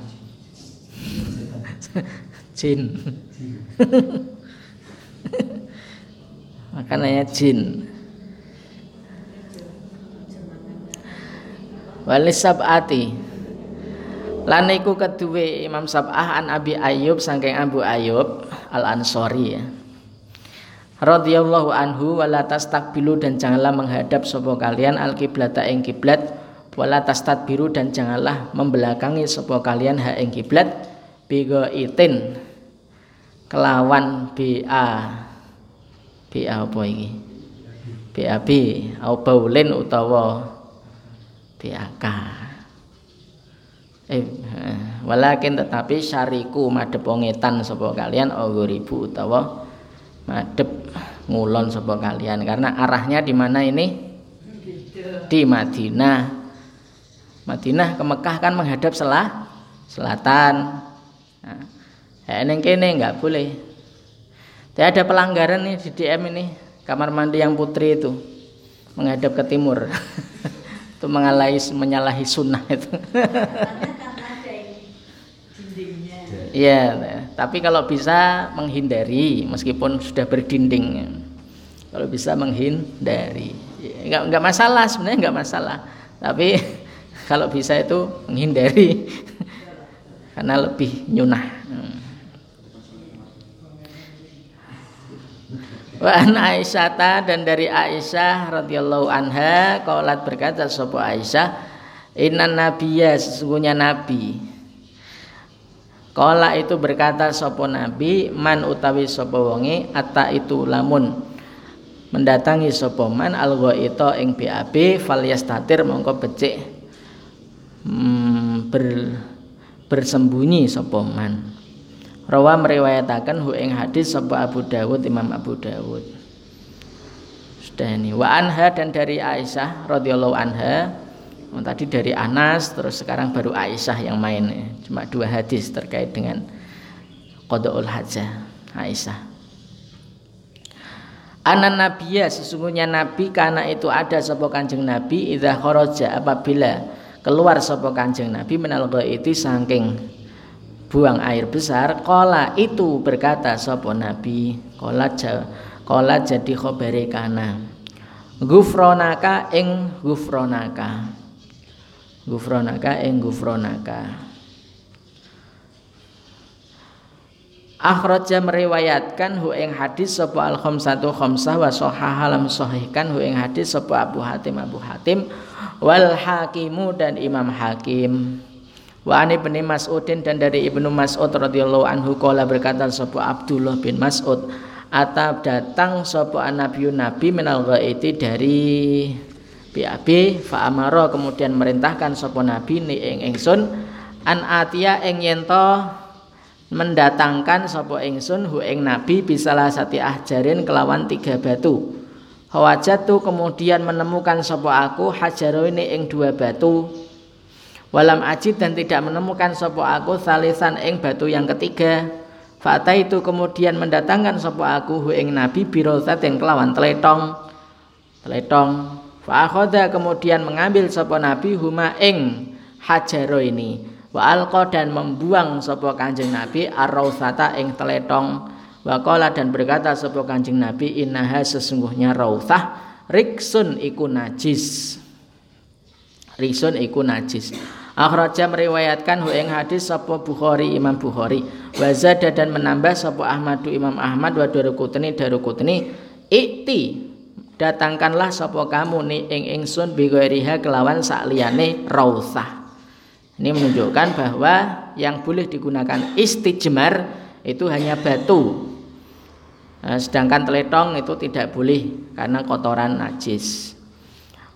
Jin. Makanannya jin. Walis sab'ati lan iku Imam Sab'ah an Abi Ayyub saking Abu Ayyub Al Ansori ya radhiyallahu anhu wala tastakbilu dan janganlah menghadap sapa kalian al kiblata ing kiblat wala tastadbiru dan janganlah membelakangi sapa kalian ha ing kiblat bigo itin. Kelawan BA BA apa iki? BAB au baulin utawa BAK eh, walakin tetapi syariku madhep ngetan sapa kalian ribu utawa madhep ngulon sapa kalian karena arahnya di mana ini di Madinah Madinah ke Mekah kan menghadap selah selatan nah, Ya, neng kene nggak boleh. Tidak ada pelanggaran nih di DM ini kamar mandi yang putri itu menghadap ke timur. itu mengalahi menyalahi sunnah itu. Iya, tapi kalau bisa menghindari meskipun sudah berdinding. Kalau bisa menghindari, nggak nggak masalah sebenarnya nggak masalah. Tapi kalau bisa itu menghindari karena lebih nyunah. Hmm. Wa Aisyata dan dari Aisyah radhiyallahu anha qalat berkata sapa Aisyah inna nabiyya sesungguhnya nabi. Kala itu berkata sapa nabi man utawi sapa wonge atta itu lamun mendatangi sapa man al ghaita ing BAB mongko becik hmm, ber, bersembunyi sapa man Rawa meriwayatakan hu ing hadis sapa Abu Dawud Imam Abu Dawud. Sudah ini wa anha dan dari Aisyah radhiyallahu anha. Tadi dari Anas terus sekarang baru Aisyah yang main. Cuma dua hadis terkait dengan qadaul hajah Aisyah. Anan nabiya sesungguhnya nabi karena itu ada sapa kanjeng nabi idza kharaja apabila keluar sapa kanjeng nabi menal itu saking buang air besar kola itu berkata sopo nabi? Kola kola jadi khobare kana. Gufronaka ing gufronaka. Gufronaka ing gufronaka. Akhraja meriwayatkan hu ing hadis sapa al khamsatu khamsah wa sahhaha lam sahihkan hu ing hadis sapa Abu Hatim Abu Hatim wal Hakimu dan Imam Hakim Wa ani bin Mas'udin dan dari Ibnu Mas'ud radhiyallahu anhu kala berkata sapa Abdullah bin Mas'ud atap datang sapa nabi nabi minal ghaiti dari BAB fa amara kemudian merintahkan sapa nabi ni ing ingsun an atia ing yento mendatangkan sapa ingsun hu ing nabi bisalah sati ahjarin kelawan tiga batu. Hawajatu kemudian menemukan sapa aku hajaroini ing dua batu Walam ajid dan tidak menemukan sopo aku salisan ing batu yang ketiga. Fata itu kemudian mendatangkan sopo aku hu ing nabi birosat yang kelawan teletong. Teletong. Fa'akhoda kemudian mengambil sopo nabi huma ing hajaro ini. Wa alqa dan membuang sopo kanjeng nabi arrausata ing teletong. Wa dan berkata sopo kanjeng nabi innaha sesungguhnya rausah riksun iku najis. Riksun iku najis. Akhraja meriwayatkan hu ing hadis sapa Bukhari Imam Bukhari. Wa zada dan menambah sapa Ahmadu Imam Ahmad wa Daruqutni Daruqutni ikti datangkanlah sapa kamu ni ing ingsun bi kelawan sakliyane rausah. Ini menunjukkan bahwa yang boleh digunakan istijmar itu hanya batu. Nah, sedangkan teletong itu tidak boleh karena kotoran najis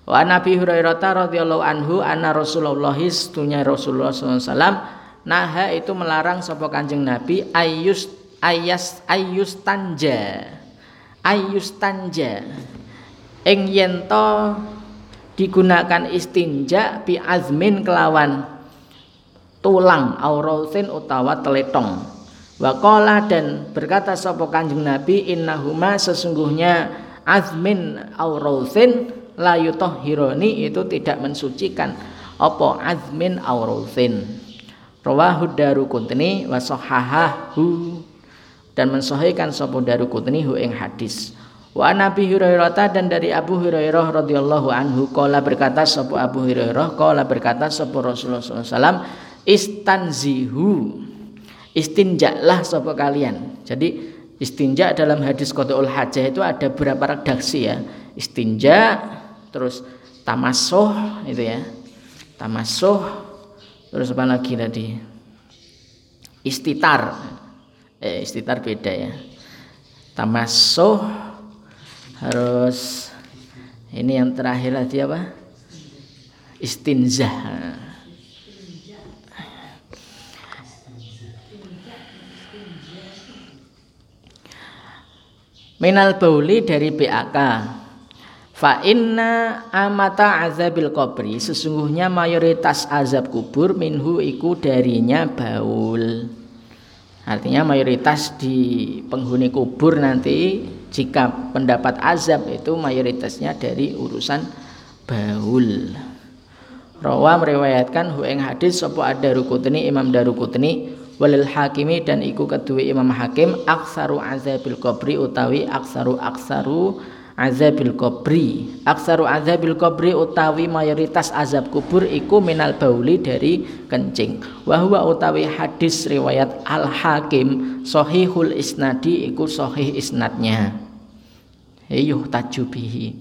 Wa Nabi Hurairah radhiyallahu anhu anna Rasulullah istunya Rasulullah SAW naha itu melarang sapa Kanjeng Nabi ayus ayas ayus tanja ayus tanja ing yen digunakan istinja bi azmin kelawan tulang aurausin utawa teletong. Wakola dan berkata sapa Kanjeng Nabi innahuma sesungguhnya azmin aurausin layu hironi itu tidak mensucikan. Apa azmin auruthin rawahu daruqutni wa sahahahu. Dan mensahihkan sapa daruqutni hu ing hadis. Wa Nabi Hurairah dan dari Abu Hurairah radhiyallahu anhu kala berkata sapa Abu Hurairah kala berkata sapa Rasulullah SAW istanzihu. Istinjaklah sapa kalian. Jadi istinja dalam hadis Qadul Hajah itu ada beberapa redaksi ya. Istinja terus tamasuh itu ya. Tamasuh terus apa lagi tadi? Istitar. Eh istitar beda ya. Tamasuh harus ini yang terakhir tadi apa? Istinzah. Minal bauli dari BAK Fa inna amata azabil kubri sesungguhnya mayoritas azab kubur minhu iku darinya baul. Artinya mayoritas di penghuni kubur nanti jika pendapat azab itu mayoritasnya dari urusan baul. Rawa meriwayatkan hu ing hadis sapa ad-Darukutni Imam Darukutni walil hakimi dan iku kedua Imam Hakim aksaru azabil kubri utawi aksaru aksaru azabil kubri aksaru azabil kubri utawi mayoritas azab kubur iku minal bauli dari kencing. Wahwa utawi hadis riwayat al hakim sohihul isnadi iku sohih isnadnya. Yuh tajubihi.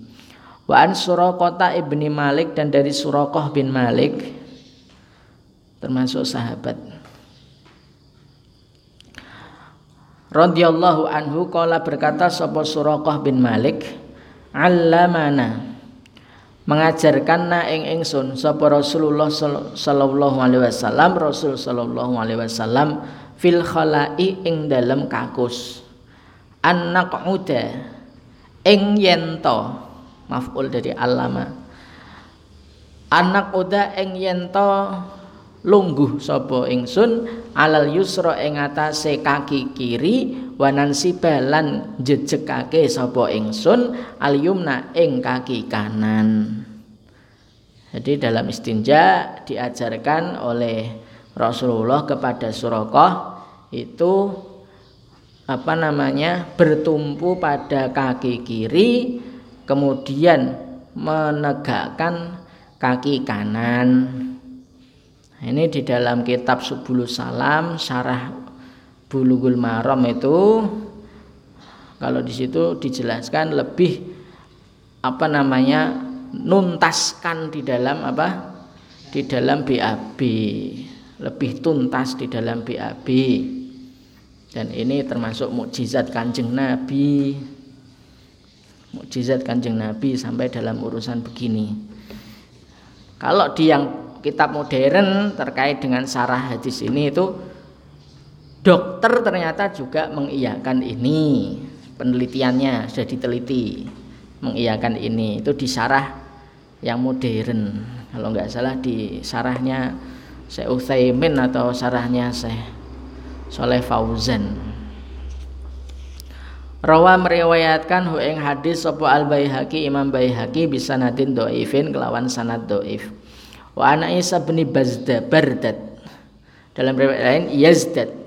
Wa an surakota ibni malik dan dari surakoh bin malik termasuk sahabat. Radhiyallahu anhu kala berkata sapa Suraqah bin Malik allamana. Mengajarkan na ing ingsun sapa Rasulullah sallallahu alaihi wasallam Rasul sallallahu alaihi wasallam fil khalai ing dalam kakus. Anak uda ing yento maf'ul dari allama. Anak uda ing yento lungguh sapa ingsun alal yusra ing atase kaki kiri wanan sibalan jejekake sapa ingsun al yumna ing kaki kanan. Jadi dalam istinja diajarkan oleh Rasulullah kepada Surokoh itu apa namanya bertumpu pada kaki kiri kemudian menegakkan kaki kanan. Ini di dalam kitab Subulus Salam syarah Bulughul Maram itu kalau di situ dijelaskan lebih apa namanya nuntaskan di dalam apa? Di dalam BAB lebih tuntas di dalam BAB dan ini termasuk mukjizat kanjeng Nabi. Mukjizat kanjeng Nabi sampai dalam urusan begini. Kalau di yang kitab modern terkait dengan sarah hadis ini itu dokter ternyata juga mengiyakan ini. Penelitiannya sudah diteliti. Mengiyakan ini. Itu di sarah yang modern. Kalau nggak salah di sarahnya Syekh Utsaimin atau sarahnya Syekh Soleh Fauzan. Rawa meriwayatkan hu ing hadis sapa Al Baihaqi Imam Baihaqi bisa natin doifin kelawan sanad doif. Wa ana Isa bin Bazda Bardat dalam riwayat lain Yazdad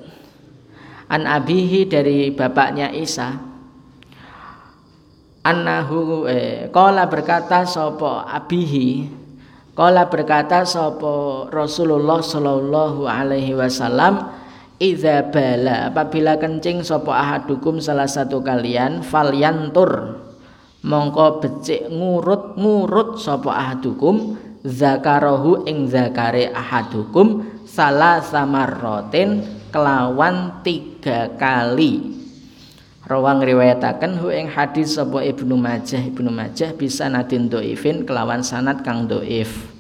an abihi dari bapaknya Isa. Annahu eh, kola berkata sopo abihi Kala berkata sapa Rasulullah sallallahu alaihi wasallam Iza bala apabila kencing sapa ahadukum salah satu kalian falyantur mongko becik ngurut-ngurut sapa ahadukum zakarahu ing zakare ahadukum salah samarrotin kelawan tiga kali Rawang riwayataken hu ing hadis sapa Ibnu Majah Ibnu Majah bisa nadin doifin kelawan sanad kang doif.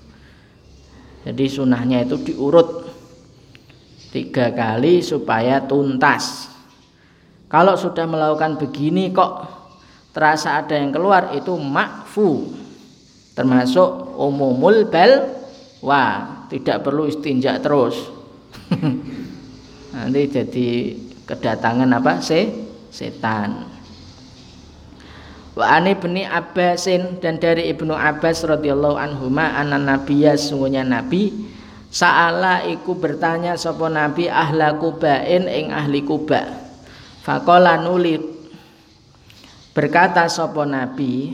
Jadi sunahnya itu diurut tiga kali supaya tuntas. Kalau sudah melakukan begini kok terasa ada yang keluar itu makfu termasuk umumul bal wah tidak perlu istinja terus nanti jadi kedatangan apa sih setan. Wa ani ibni Abbasin dan dari Ibnu Abbas radhiyallahu anhuma anan nabiyya sungguhnya nabi Sa'ala iku bertanya sapa nabi ahla kubain ing ahli kuba. Faqala nuli berkata sapa nabi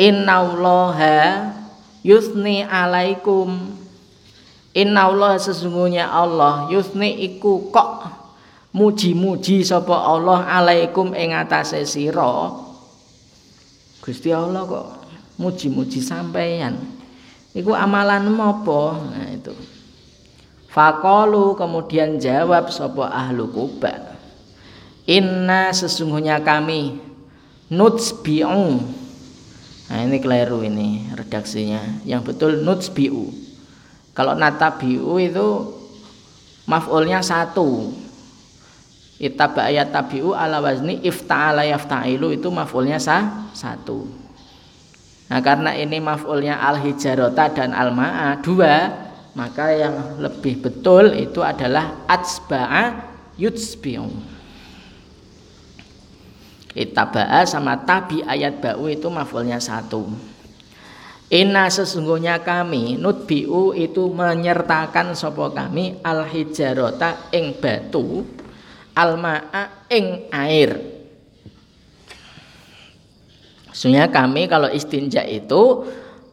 Innallaha yusni alaikum Innallaha sesungguhnya Allah. Yusni iku kok muji-muji sapa Allah alaikum ing atase sira. Gusti Allah kok muji-muji sampeyan. Iku amalan apa nah itu. Faqalu kemudian jawab sapa ahlu Kuba Inna sesungguhnya kami nutsbi'u Nah ini keliru ini redaksinya. Yang betul nutsbi'u Kalau natabi'u itu maf'ulnya satu Ittaba tabi'u ala wazni ifta'ala yafta'ilu itu maf'ulnya sah satu. Nah karena ini maf'ulnya al hijarota dan al ma'a dua, maka yang lebih betul itu adalah atsba'a yutsbi'u. Ittaba'a sama tabi ayat ba'u itu maf'ulnya satu. Inna sesungguhnya kami nutbi'u itu menyertakan sopo kami al hijarota ing batu almaa ing air. Sebenarnya kami kalau istinja itu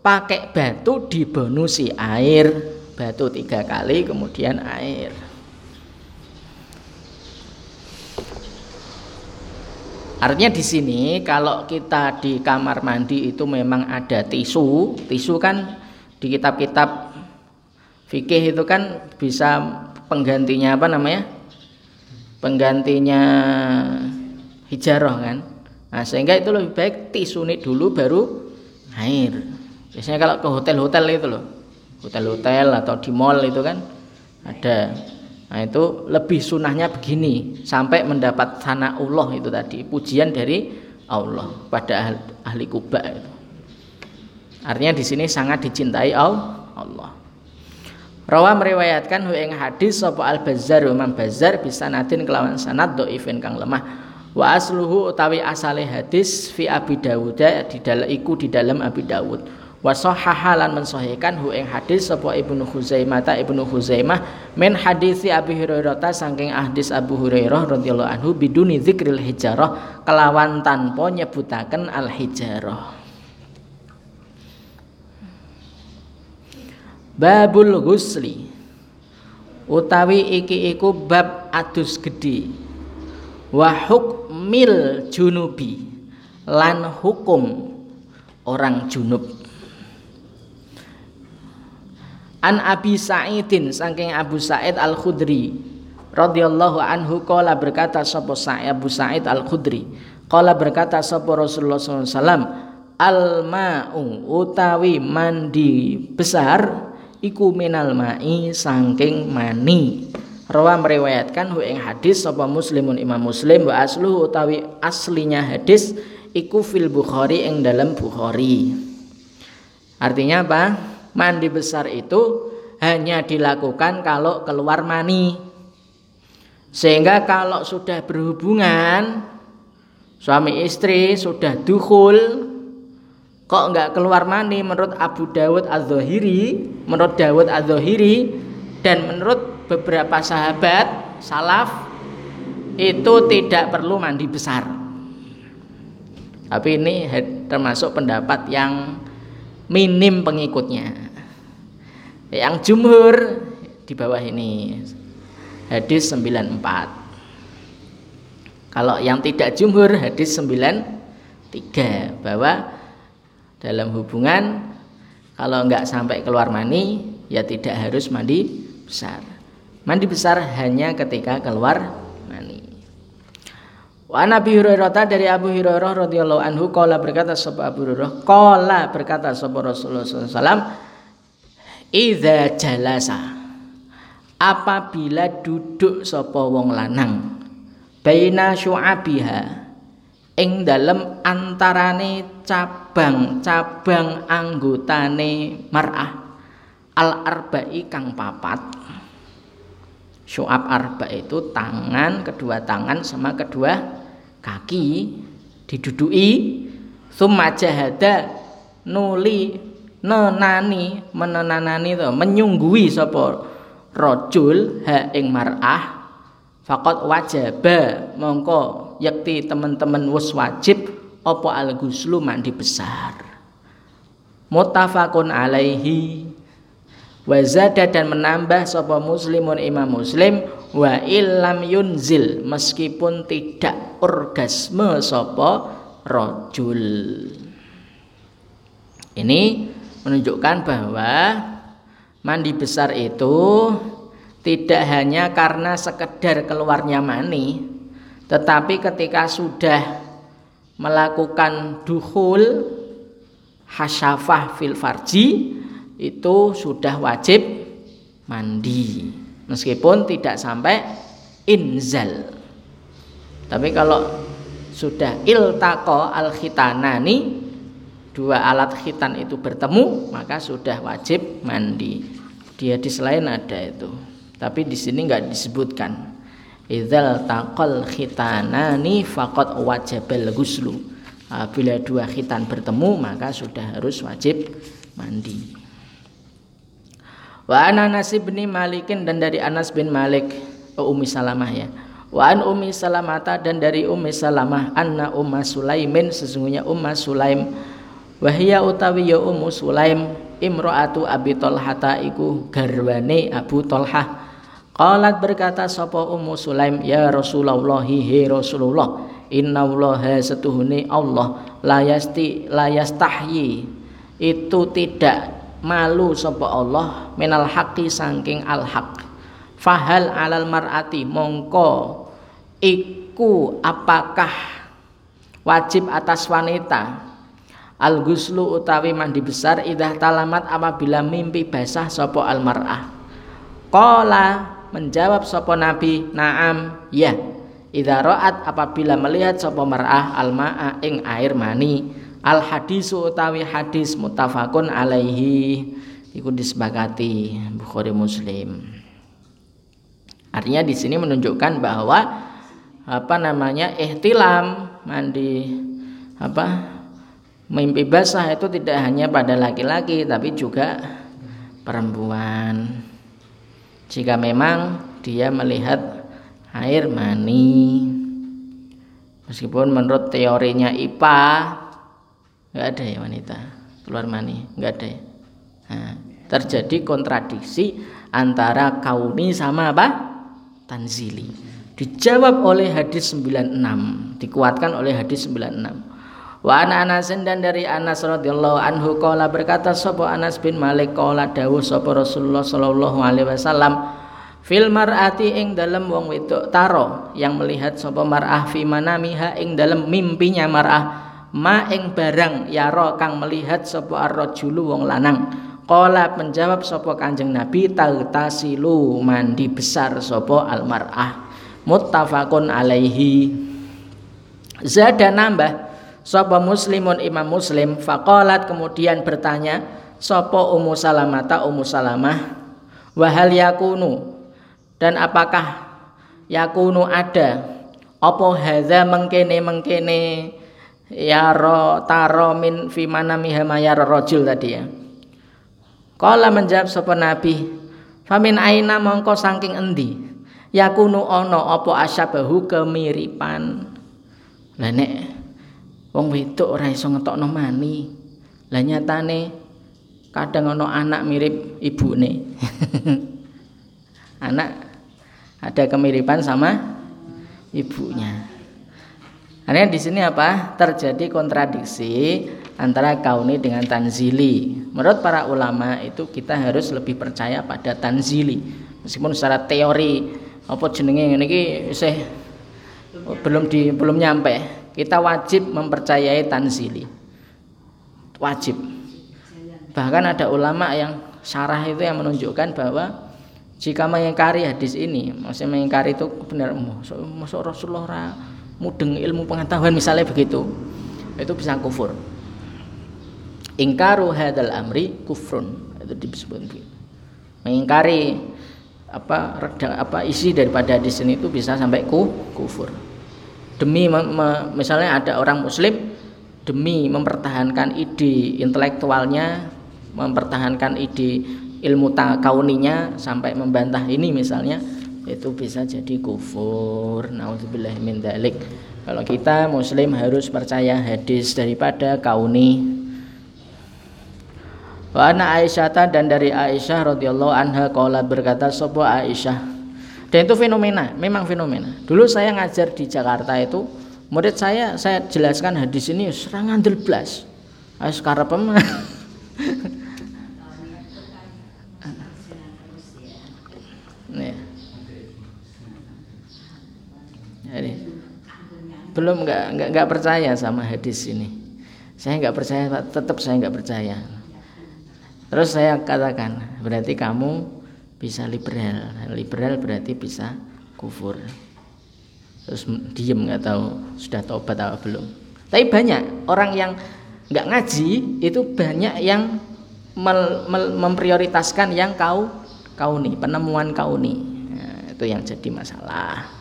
pakai batu dibonusi air, batu tiga kali kemudian air. Artinya di sini kalau kita di kamar mandi itu memang ada tisu, tisu kan di kitab-kitab fikih itu kan bisa penggantinya apa namanya? penggantinya hijaroh kan? Nah sehingga itu lebih baik tisunit dulu baru air. Biasanya kalau ke hotel-hotel itu loh. Hotel-hotel atau di mall itu kan ada nah itu lebih sunahnya begini sampai mendapat Allah itu tadi pujian dari Allah pada ahli, kubah itu artinya di sini sangat dicintai Allah Rawa meriwayatkan hu ing hadis sapa Al Bazzar Imam Bazzar bisa nadin kelawan sanad dhaifin kang lemah. Wa asluhu utawi asale hadis fi Abi Dawud di dalam iku di dalam Abi Dawud. Wa sahaha lan mensahihkan hu ing hadis sapa Ibnu Huzaimah ta Ibnu Huzaimah min hadisi Abi Hurairah ta saking hadis Abu Hurairah radhiyallahu anhu biduni zikril hijarah kelawan tanpa nyebutaken al hijarah. Babul Ghusli utawi iki iku bab adus gede wa hukmil junubi lan hukum orang junub An Abi Sa'idin saking Abu Sa'id Al-Khudri. Radhiyallahu anhu qala berkata sapa Sa'id Abu Sa'id Al-Khudri? Qala berkata sapa Rasulullah SAW al ma'u utawi mandi besar iku minal ma'i sangking mani. Rawa meriwayatkan hu ing hadis sapa muslimun imam muslim wa asluhu utawi aslinya hadis iku fil bukhari ing dalam bukhari. Artinya apa mandi besar itu hanya dilakukan kalau keluar mani. Sehingga kalau sudah berhubungan suami istri sudah duhul kok enggak keluar mani menurut Abu Dawud Az-Zahiri menurut Dawud Az-Zahiri dan menurut beberapa sahabat salaf itu tidak perlu mandi besar. Tapi ini termasuk pendapat yang minim pengikutnya. Yang jumhur di bawah ini. Hadis 94. Kalau yang tidak jumhur hadis 93 bahwa dalam hubungan kalau nggak sampai keluar mani ya tidak harus mandi besar. Mandi besar hanya ketika keluar. Wa Nabi Hurairah dari Abu Hurairah radhiyallahu anhu qala berkata sapa Abu Hurairah qala berkata sapa Rasulullah SAW Idza jalasa. Apabila duduk sapa wong lanang baina syu'abiha ing dalem antarane cabang-cabang anggotane mar'ah al arba'i kang papat. Syu'ab arba itu tangan kedua tangan sama kedua kaki didudui summa jahada nuli nenani menenanani to menyunggui sapa rajul ha ing mar'ah faqad wajaba mongko yakti teman-teman wis wajib apa al guslu mandi besar muttafaqun alaihi. Wa zada dan menambah sapa muslimun imam muslim wa illam yunzil meskipun tidak orgasme sapa rojul ini menunjukkan bahwa mandi besar itu tidak hanya karena sekedar keluarnya mani tetapi ketika sudah melakukan duhul hasyafah fil farji itu sudah wajib mandi meskipun tidak sampai inzal. Tapi kalau sudah iltaqo al khitanani dua alat khitan itu bertemu maka sudah wajib mandi. Dia di selain ada itu. Tapi di sini nggak disebutkan idzal taqal khitanani faqad wajibal ghuslu bila dua khitan bertemu maka sudah harus wajib mandi wa ana Anas bin Malikin dan dari Anas bin Malik. Oh, Ummi Salamah ya. Wa an Ummi Salamata dan dari Ummi Salamah. Anna Umma Sulaimin sesungguhnya Umma Sulaim. Wahia utawi ya Ummu Sulaim imro'atu Abi Talhata iku garwane Abu Talhah Qalat berkata sapa Ummu Sulaim ya Rasulullah he Rasulullah inna allaha setuhune Allah layasti layastahyi itu tidak malu sapa Allah minal haqqi saking al haq. Fahal alal mar'ati mongko iku apakah wajib atas wanita? Al guslu utawi mandi besar idah talamat apabila mimpi basah sapa al mar'ah? Qala menjawab sopo nabi naam ya Idza ra'at apabila melihat sopo mar'ah almaa ing air mani al hadisu utawi hadis mutafakun alaihi iku disepakati Bukhari Muslim. Artinya di sini menunjukkan bahwa apa namanya ihtilam mandi apa mimpi basah itu tidak hanya pada laki-laki tapi juga perempuan jika memang dia melihat air mani meskipun menurut teorinya IPA nggak ada ya wanita. Keluar mani. Nggak ada ya. Nah, terjadi kontradiksi antara kauni sama apa? Tanzili. Dijawab oleh hadis 96 dikuatkan oleh hadis 96 Wa ana Anasin dan dari Anas radhiyallahu anhu qala berkata sapa Anas bin Malik qala dawuh sapa Rasulullah sallallahu alaihi wasallam fil mar'ati ing dalem wong wedok taro yang melihat sapa mar'ah fi manamiha ing dalem mimpinya mar'ah ma ing barang yaro kang melihat sapa ar-rajulu wong lanang. Qala menjawab sapa Kanjeng Nabi tasilu mandi besar sapa al mar'ah muttafaqun alaihi. Zada nambah Sapa muslimun imam muslim? Fakolat kemudian bertanya Sopo umu salamata umu salamah? Wahal yakunu? Dan apakah yakunu ada? Opo hadza mengkene mengkene Ya ro taro min fi manamiha mayar rojul tadi ya. Kala menjawab sopo nabi Famin aina mongko saking endi? Yakunu ono opo asyabahu kemiripan. Lah nek wong wedok ora iso ngetokno mani lah nyatane kadang ono anak mirip ibu nih anak ada kemiripan sama ibunya Artinya di sini apa? Terjadi kontradiksi antara kauni dengan tanzili. Menurut para ulama itu kita harus lebih percaya pada tanzili. Meskipun secara teori apa jenenge ini saya belum di belum nyampe. Kita wajib mempercayai tanzili. Wajib. Bahkan ada ulama yang syarah itu yang menunjukkan bahwa jika mengingkari hadis ini, maksudnya mengingkari itu benar, masuk Rasulullah mudeng ilmu pengetahuan misalnya begitu itu bisa kufur. Ingkaru hadal amri kufrun itu disebut begitu. Mengingkari apa reda, apa isi daripada hadis ini itu bisa sampai ku, kufur. Demi me, me, misalnya ada orang muslim demi mempertahankan ide intelektualnya mempertahankan ide ilmu kauninya sampai membantah ini misalnya itu bisa jadi kufur naudzubillah min dalik kalau kita muslim harus percaya hadis daripada kauni. Wa ana Aisyah dan dari Aisyah radhiyallahu anha qala berkata sapa Aisyah? Dan itu fenomena memang fenomena. Dulu saya ngajar di Jakarta itu murid saya saya jelaskan hadis ini serang ngandel blas sekarang karepem nih Jadi, belum nggak nggak nggak percaya sama hadis ini. Saya nggak percaya, tetap saya nggak percaya. Terus saya katakan, berarti kamu bisa liberal. Liberal berarti bisa kufur. Terus diem nggak tahu sudah tobat atau belum. Tapi banyak orang yang nggak ngaji itu banyak yang mel, mel, memprioritaskan yang kau kau nih penemuan kau nih nah, itu yang jadi masalah.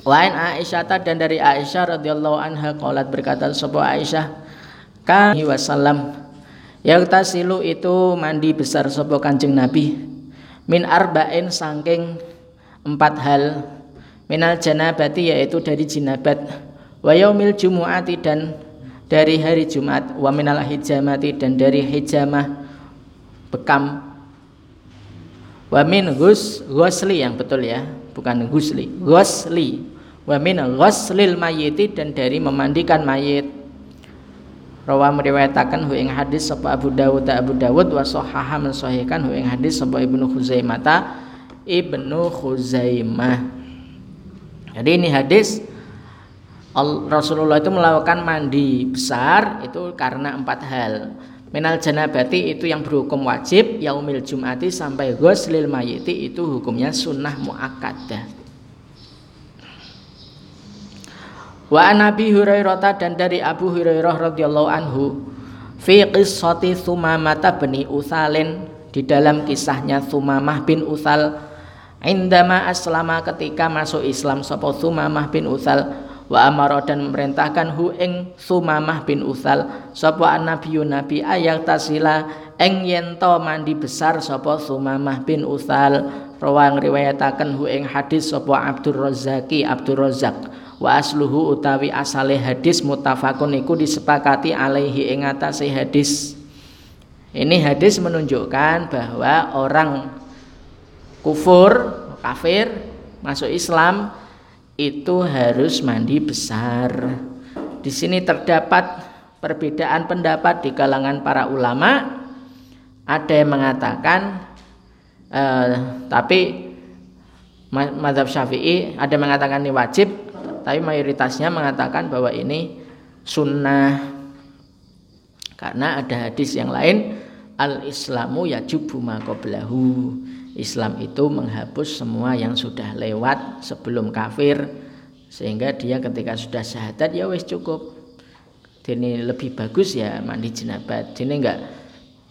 Lain Aisyah dan dari Aisyah radhiyallahu anha qalat berkata sebuah Aisyah kan wasallam tasilu itu mandi besar sebuah Kanjeng Nabi. Min arba'in saking empat hal minal janabati yaitu dari jinabat wa yaumil jumu'ati dan dari hari Jumat wa minal hijamati dan dari hijamah bekam. Wa min ghus ghusli yang betul ya bukan ghusli ghusli wa min ghuslil mayyiti dan dari memandikan mayit Rawa meriwayatakan hu ing hadis sapa Abu Dawud Abu Dawud wa sahaha mensahihkan hu ing hadis sapa Ibnu Khuzaimah Ibnu Khuzaimah. Jadi ini hadis Rasulullah itu melakukan mandi besar itu karena empat hal. Minal janabati itu yang berhukum wajib, yaumil jumati sampai ghuslil mayiti itu hukumnya sunnah muakkadah. Wa Nabi Hurairah dan dari Abu Hurairah radhiyallahu anhu fi qissati Sumamah bin Usalin di dalam kisahnya Sumamah bin Usal indama aslama ketika masuk Islam sapa Sumamah bin Usal wa amara dan memerintahkan hu ing Sumamah bin Usal sapa annabiyyu nabi ayat tasila ing yen mandi besar sapa Sumamah bin Usal. Rawang riwayataken hu ing hadis sapa Abdur Razzaqi Abdur Razzaq. Wa asluhu utawi asale hadis mutafakun iku disepakati alaihi ing atase hadis. Ini hadis menunjukkan bahwa orang kufur kafir masuk Islam itu harus mandi besar. Di sini terdapat perbedaan pendapat di kalangan para ulama. Ada yang mengatakan eh, tapi madhab syafi'i ada yang mengatakan ini wajib tapi mayoritasnya mengatakan bahwa ini sunnah. Karena ada hadis yang lain al islamu yajubu maqablahu Islam itu menghapus semua yang sudah lewat sebelum kafir sehingga dia ketika sudah syahadat ya wis cukup. Ini lebih bagus ya mandi jenabat ini enggak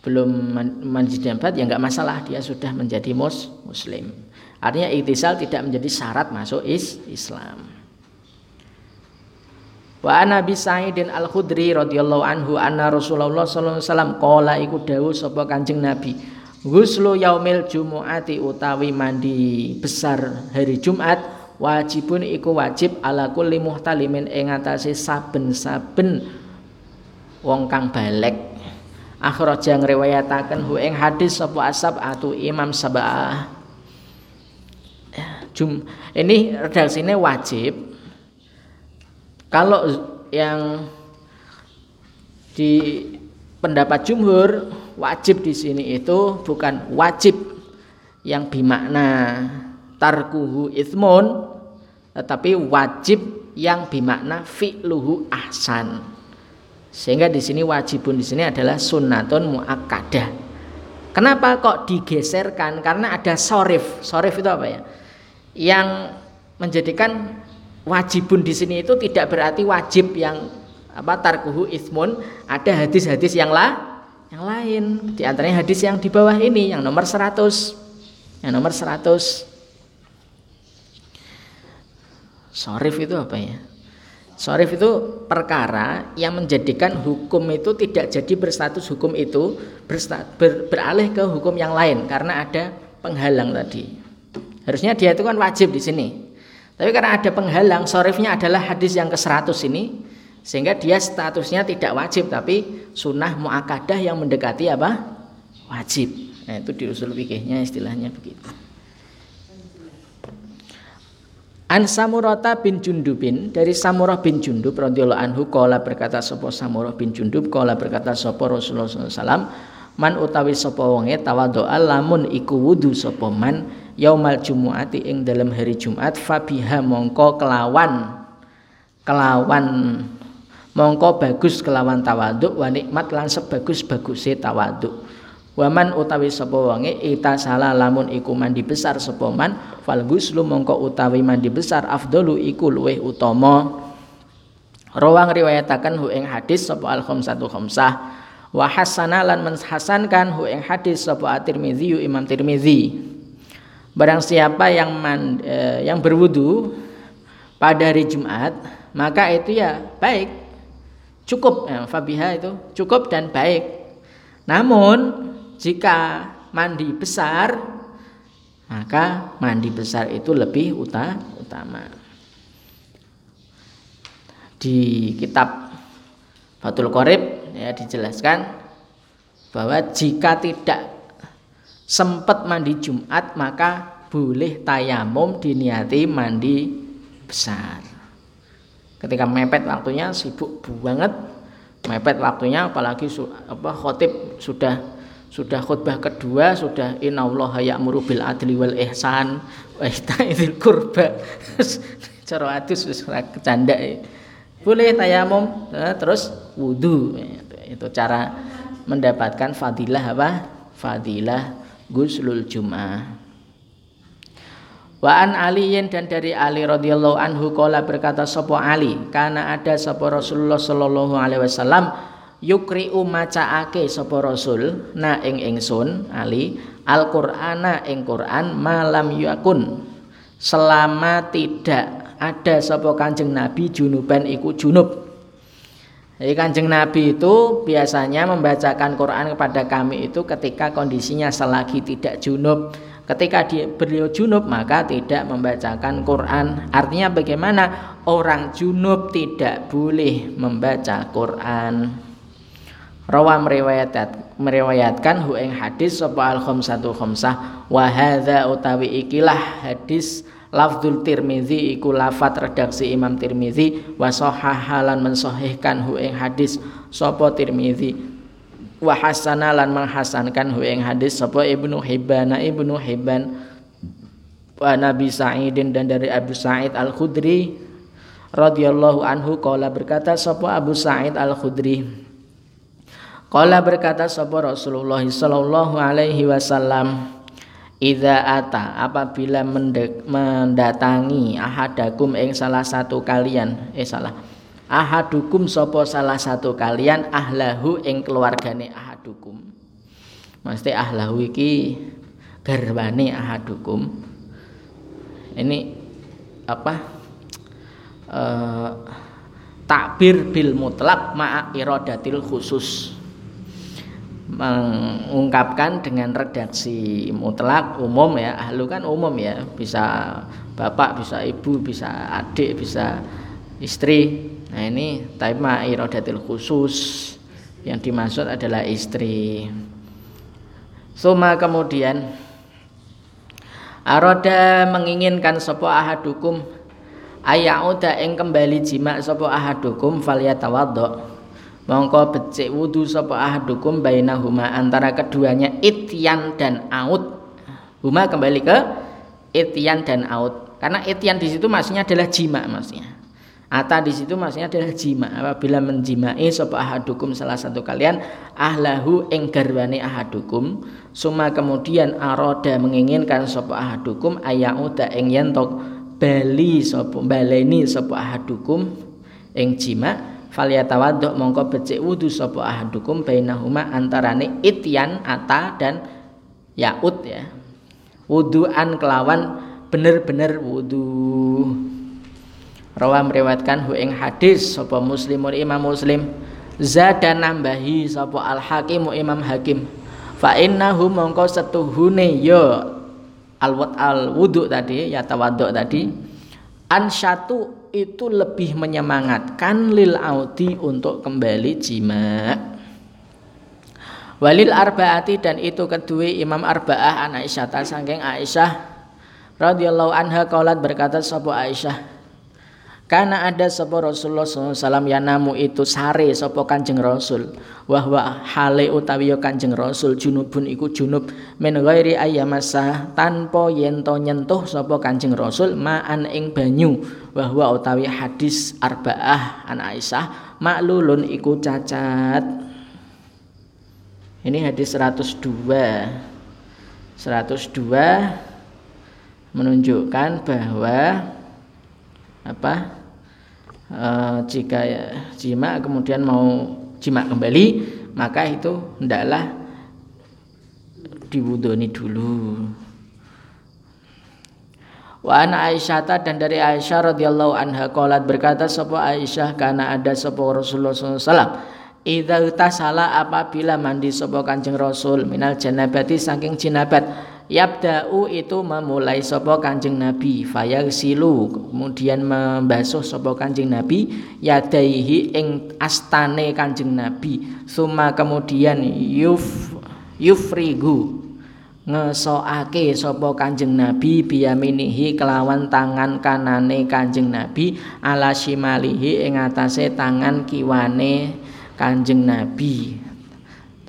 belum mandi jenabat ya enggak masalah dia sudah menjadi mus muslim. Artinya ikhtisal tidak menjadi syarat masuk is Islam. Wa ana bi Sa'idin Al-Khudri radhiyallahu anhu anna Rasulullah sallallahu alaihi wasallam qala iku dawuh sapa Kanjeng Nabi Ghuslu yaumil jumu'ati utawi mandi besar hari Jumat wajibun iku wajib ala kulli muhtalimin ing saben-saben wong kang balek akhraja ngriwayataken hu ing hadis sapa asab atu imam sab'ah. Jum ini redaksinya wajib. Kalau yang di pendapat jumhur wajib di sini itu bukan wajib yang bimakna tarkuhu ithmun tetapi wajib yang bimakna fi'luhu ahsan. Sehingga di sini wajibun di sini adalah sunnatun muakkadah. Kenapa kok digeserkan? Karena ada sorif. Sorif itu apa ya? Yang menjadikan wajibun di sini itu tidak berarti wajib yang apa tarkuhu ismun. Ada hadis-hadis yang lah yang lain di antaranya hadis yang di bawah ini yang nomor 100 yang nomor 100 sorif itu apa ya? Sorif itu perkara yang menjadikan hukum itu tidak jadi berstatus hukum itu ber, beralih ke hukum yang lain karena ada penghalang tadi. Harusnya dia itu kan wajib di sini. Tapi karena ada penghalang sorifnya adalah hadis yang ke 100 ini sehingga dia statusnya tidak wajib tapi sunnah muakadah yang mendekati apa? Wajib. Nah, itu di usul fikihnya istilahnya begitu. An Samurata bin Jundubin dari Samurah bin Jundub radhiyallahu anhu kala berkata sapa Samurah bin Jundub kala berkata sapa Rasulullah SAW man utawi sapa wonge tawadhu lamun iku wudu sapa man yaumal jumuati ing dalam hari Jumat fabiha mongko kelawan kelawan mongko bagus kelawan tawaduk wa nikmat lan sebagus baguse tawaduk. Waman utawi sapa wonge ita salah lamun iku mandi besar sapa man fal guslu mongko utawi mandi besar afdalu iku luweh utama. Rawang riwayataken hu ing hadis sapa al khamsatu khamsah. Wa hasana lan menhasankan hu ing hadis sapa at-Tirmizi Imam Tirmizi Barang siapa yang man, eh, yang berwudu pada hari Jumat maka itu ya baik cukup ya, fabiha itu cukup dan baik. Namun jika mandi besar maka mandi besar itu lebih utama. Di kitab Fatul Qorib ya dijelaskan bahwa jika tidak sempat mandi Jumat maka boleh tayamum diniati mandi besar ketika mepet waktunya sibuk banget. Mepet waktunya apalagi su, apa khotib sudah sudah khutbah kedua sudah innallaha ya'muru bil adli wal ihsan wa ita'il qurba. Cara adus wis kecanda boleh tayamum eh, terus wudu. Itu cara mendapatkan fadilah apa? Fadilah guslul jumat Wa an Aliyin dan dari Ali radhiyallahu anhu kala berkata sapa Ali? Karena ada sapa Rasulullah sallallahu alaihi wasallam yukri'u macaake sapa Rasul na ing ingsun Ali Al-Qur'ana ing Quran malam yakun selama tidak ada sapa Kanjeng Nabi junuban iku junub. Jadi kanjeng Nabi itu biasanya membacakan Quran kepada kami itu ketika kondisinya selagi tidak junub Ketika dia beliau junub maka tidak membacakan Quran. Artinya bagaimana? Orang junub tidak boleh membaca Quran. Rawa meriwayat meriwayatkan hu ing hadis sapa al khamsatu khamsah wa hadza utawi ikilah hadis lafzul Tirmizi iku lafat redaksi Imam Tirmizi wa sahahalan mensahihkan hu ing hadis sapa Tirmizi wa hasana lan menghasankan hu ing hadis sapa Ibnu Hibban. Ibnu Hibban wa Nabi Sa'idin dan dari Abu Sa'id Al-Khudri radhiyallahu anhu qala berkata sapa Abu Sa'id Al-Khudri? Qala berkata sapa Rasulullah sallallahu alaihi wasallam Idza ata apabila mendatangi ahadakum ing salah satu kalian eh salah ahadukum sopo salah satu kalian ahlahu ing keluargane ahadukum. Mesti ahlahu iki garwane ahadukum. Ini apa? E, takbir bil mutlak ma'a iradatil khusus. Mengungkapkan dengan redaksi mutlak umum ya. Ahlu kan umum ya. Bisa bapak bisa ibu bisa adik bisa istri Nah ini taima iradatil khusus. Yang dimaksud adalah istri. Suma kemudian Aroda menginginkan sopo ahadukum Ayauda ing kembali jima sopo ahadukum falyatawaddo Mongko becik wudu sopo ahadukum bainahuma antara keduanya ityan dan out Huma kembali ke ityan dan out Karena ityan di situ maksudnya adalah jima maksudnya Ata di situ maksudnya adalah jima. Apabila menjimai sapa ahadukum salah satu kalian ahlahu ing garwane ahadukum, suma kemudian aroda menginginkan sapa ahadukum ayauda ing yentok bali sapa baleni sapa ahadukum ing jima falyatawaddo mongko becik wudu sapa ahadukum bainahuma antarane ityan ata dan yaut ya. Wuduan kelawan bener-bener wudu. Rawa meriwayatkan hu ing hadis sapa Muslimun Imam Muslim zada nambahi sapa Al Hakim Imam Hakim fa innahu mongko setuhune ya al al wudu tadi ya tawadhu tadi an syatu itu lebih menyemangatkan lil audi untuk kembali jima walil arbaati dan itu kedua Imam Arbaah an Aisyah saking Aisyah radhiyallahu anha kaulat berkata sapa Aisyah karena ada sapa Rasulullah SAW yang namu itu sare sapa Kanjeng Rasul. Wahwa hale utawi ya Kanjeng Rasul junubun iku junub min ghairi ayyamasa tanpa yento nyentuh sapa Kanjeng Rasul ma'an ing banyu. Wahwa utawi hadis arbaah an Aisyah maklulun iku cacat. Ini hadis 102. 102 menunjukkan bahwa apa uh, jika ya, jima kemudian mau jima kembali maka itu hendaklah diwudoni dulu. Wa an Aisyah dan dari Aisyah radhiyallahu anha qalat berkata sapa Aisyah karena ada sapa Rasulullah SAW Idza tasala apabila mandi sapa Kanjeng Rasul minal janabati saking jinabat Yabda'u itu memulai sopo kanjeng Nabi silu kemudian membasuh sopo kanjeng Nabi yadaihi ing astane kanjeng Nabi suma kemudian yuf yufrigu ngesoake sopo kanjeng Nabi biyaminihi kelawan tangan kanane kanjeng Nabi ala shimalihi ing atase tangan kiwane kanjeng Nabi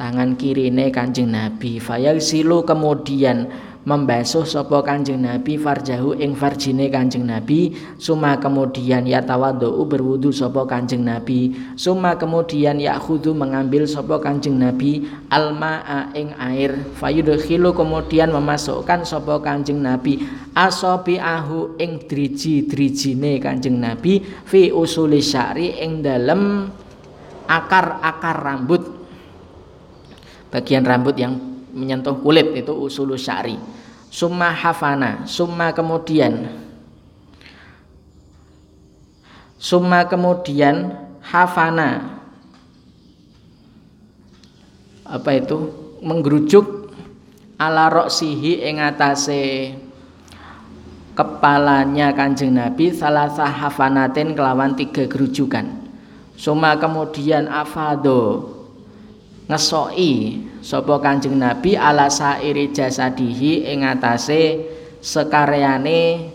tangan kirine Kanjeng Nabi. Silu kemudian membasuh sapa Kanjeng Nabi farjahu ing farjine Kanjeng Nabi. Suma kemudian ya tawadhu berwudu sapa Kanjeng Nabi. Suma kemudian ya khudu mengambil sapa Kanjeng Nabi almaa ing air. Fayudkhilu kemudian memasukkan sapa Kanjeng Nabi asobi ahu ing driji-drijine Kanjeng Nabi fi usuli syari ing dalem akar-akar rambut bagian rambut yang menyentuh kulit itu usulu syari. Summa hafana summa kemudian summa kemudian hafana. Apa itu? Menggerujuk ala roksihi ing atase kepalanya kanjeng Nabi salah hafanatin kelawan tiga gerujukan. Summa kemudian afado ngesoi sapa Kanjeng Nabi ala sairi jasadihi ing atase sekaryane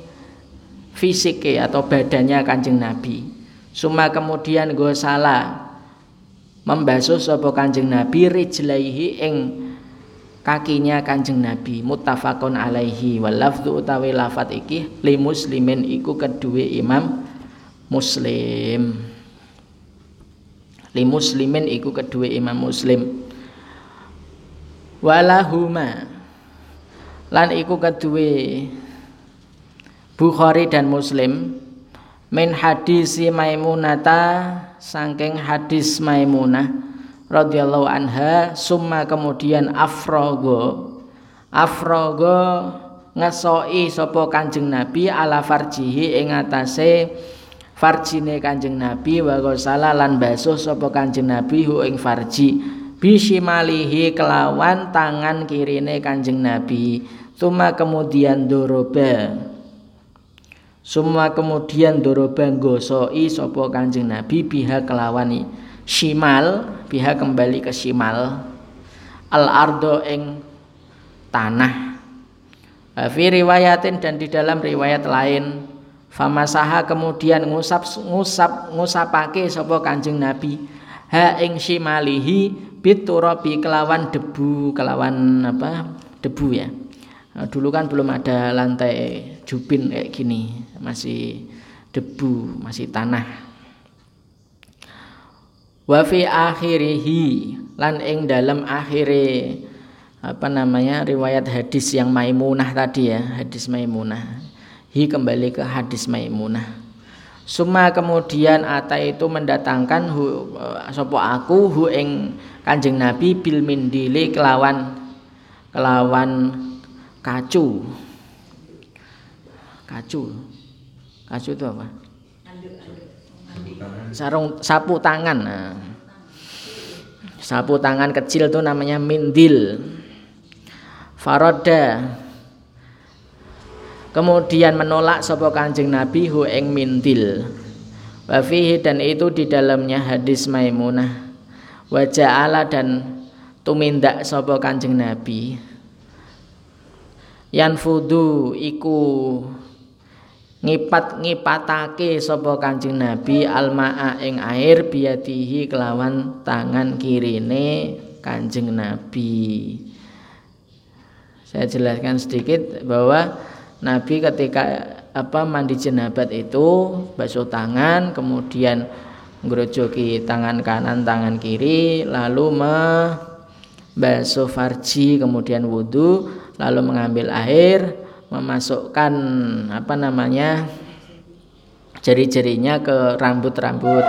fisike atau badannya Kanjeng Nabi. Suma kemudian gosala membasuh sapa Kanjeng Nabi rijlaihi ing kakinya Kanjeng Nabi muttafaqun alaihi wal lafdhu utawi lafat iki li muslimin iku kedua Imam Muslim li muslimin iku kedua imam muslim. Walahuma. Lan iku kedua Bukhari dan Muslim. Min hadis Maimunata saking hadis Maimunah radhiyallahu anha summa kemudian afrogo. Afrogo ngesoi sapa Kanjeng Nabi ala farjihi ing atase farjine Kanjeng Nabi wa lan basuh sapa Kanjeng Nabi hu ing farji. Bisimalihi kelawan tangan kirine Kanjeng Nabi. Suma kemudian doroba Semua kemudian doroba gosoi sapa Kanjeng Nabi biha kelawani shimal biha kembali ke shimal. Al ardo ing tanah. Fi riwayatin dan di dalam riwayat lain famasaha kemudian ngusap ngusap ngusapake sapa kanjeng nabi. Ha ing shimalihi biturabi kelawan debu kelawan apa debu ya. Nah, dulu kan belum ada lantai jubin kayak gini masih debu masih tanah. Wa fi akhirihi lan ing dalam akhire apa namanya riwayat hadis yang Maimunah tadi ya hadis Maimunah hi kembali ke hadis Maimunah. Suma kemudian Ata itu mendatangkan hu, eh, sopo aku hu ing kanjeng Nabi bil mindili kelawan kelawan kacu. Kacu. Kacu itu apa? Sarung sapu tangan nah. sapu tangan kecil itu namanya mindil. Faroda kemudian menolak sapa kanjeng nabi hu ing mindil. Wa dan itu di dalamnya hadis maimunah. Wa ja'ala dan tumindak sapa kanjeng nabi. Yanfudu iku ngipat ngipatake sapa Kanjeng Nabi almaa ing air biadihi kelawan tangan kirine Kanjeng Nabi. Saya jelaskan sedikit bahwa Nabi ketika apa mandi jenabat itu basuh tangan kemudian ngerojoki tangan kanan tangan kiri lalu membasuh farji kemudian wudhu lalu mengambil air memasukkan apa namanya jari-jarinya ke rambut-rambut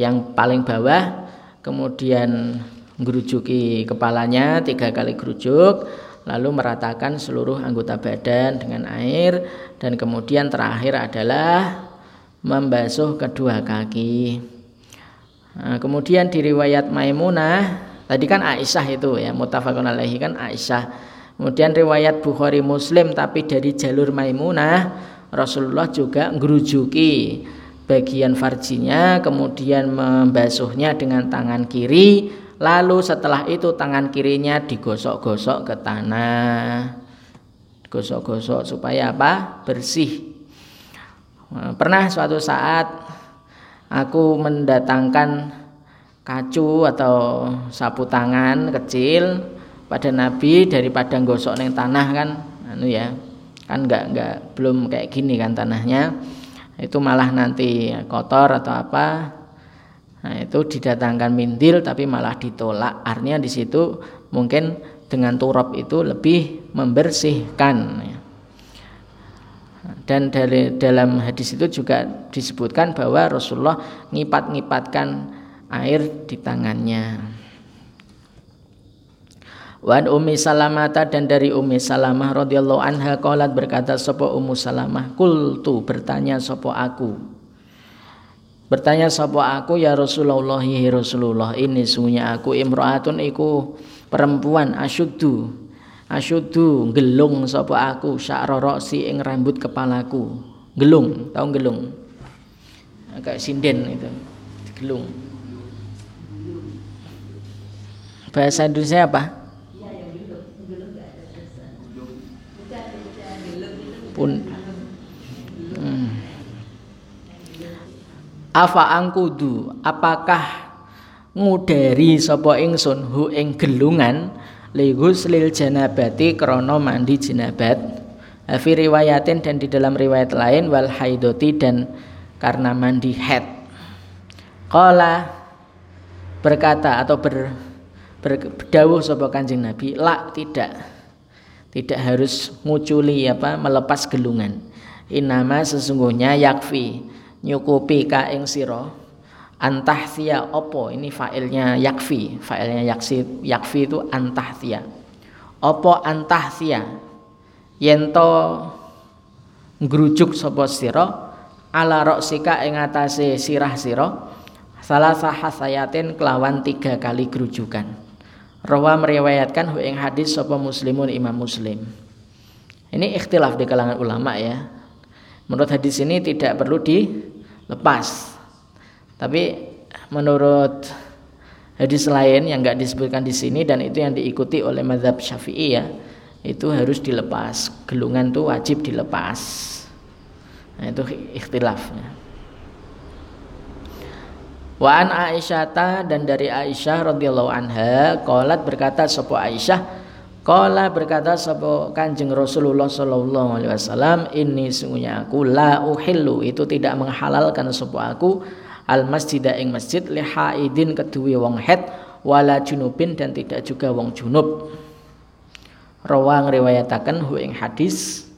yang paling bawah kemudian gerujuki kepalanya tiga kali gerujuk lalu meratakan seluruh anggota badan dengan air dan kemudian terakhir adalah membasuh kedua kaki. Nah, kemudian di riwayat Maimunah tadi kan Aisyah itu ya mutafakun alaihi kan Aisyah. Kemudian riwayat Bukhari Muslim tapi dari jalur Maimunah Rasulullah juga ngerujuki bagian farjinya kemudian membasuhnya dengan tangan kiri lalu setelah itu tangan kirinya digosok-gosok ke tanah. Gosok-gosok supaya apa? Bersih. Pernah suatu saat aku mendatangkan kacu atau sapu tangan kecil pada Nabi daripada gosok neng tanah kan? Anu ya kan nggak nggak belum kayak gini kan tanahnya. Itu malah nanti kotor atau apa nah itu didatangkan mindil tapi malah ditolak artinya di situ mungkin dengan turap itu lebih membersihkan ya. dan dari dalam hadis itu juga disebutkan bahwa Rasulullah ngipat-ngipatkan air di tangannya. Wan Ummi Salamata dan dari Ummi Salamah radhiyallahu anha qalat berkata sapa Ummu Salamah kultu bertanya sapa aku Bertanya sapa aku? Ya Rasulullah ya Rasulullah. Ini sungguhnya aku. Imraatun iku perempuan asyuddu. Asyuddu gelung sapa aku. Sya'ra si ing rambut kepalaku. Gelung tahu gelung? Kayak sinden itu gelung. Bahasa Indonesia apa? Pun hmm. Afa angkudu apakah ngudari sapa ingsun hu ing gelungan? Ligus lil janabati krono mandi janabat fi riwayatin dan di dalam riwayat lain wal haidoti dan karena mandi head. Qala berkata atau ber, berdawuh sapa kanjeng Nabi la tidak. Tidak harus nguculi apa melepas gelungan. Inama sesungguhnya yakfi nyukupi ka ing sira. Antahtia opo ini failnya yakfi. Failnya yaksi yakfi itu antahtia opo antahtia yento ngrujuk sapa sira ala roksika ing atase sirah sira salah sahasayatin kelawan tiga kali gerujukan Rawa meriwayatkan hu ing hadis sapa muslimun Imam Muslim. Ini ikhtilaf di kalangan ulama ya. Menurut hadis ini tidak perlu dilepas. Tapi menurut hadis lain yang nggak disebutkan di sini dan itu yang diikuti oleh madhab syafi'i ya itu harus dilepas. Gelungan itu wajib dilepas. Nah itu ikhtilafnya. Wa Aisyata dan dari Aisyah radhiyallahu anha qalat berkata sapa Aisyah Kala berkata sapa Kanjeng Rasulullah sallallahu alaihi wasallam, "Ini sungguhnya aku la uhillu itu tidak menghalalkan sapa aku al masjida ing masjid li haidin kedue wong head wala junubin dan tidak juga wong junub." Rawang riwayataken hu ing hadis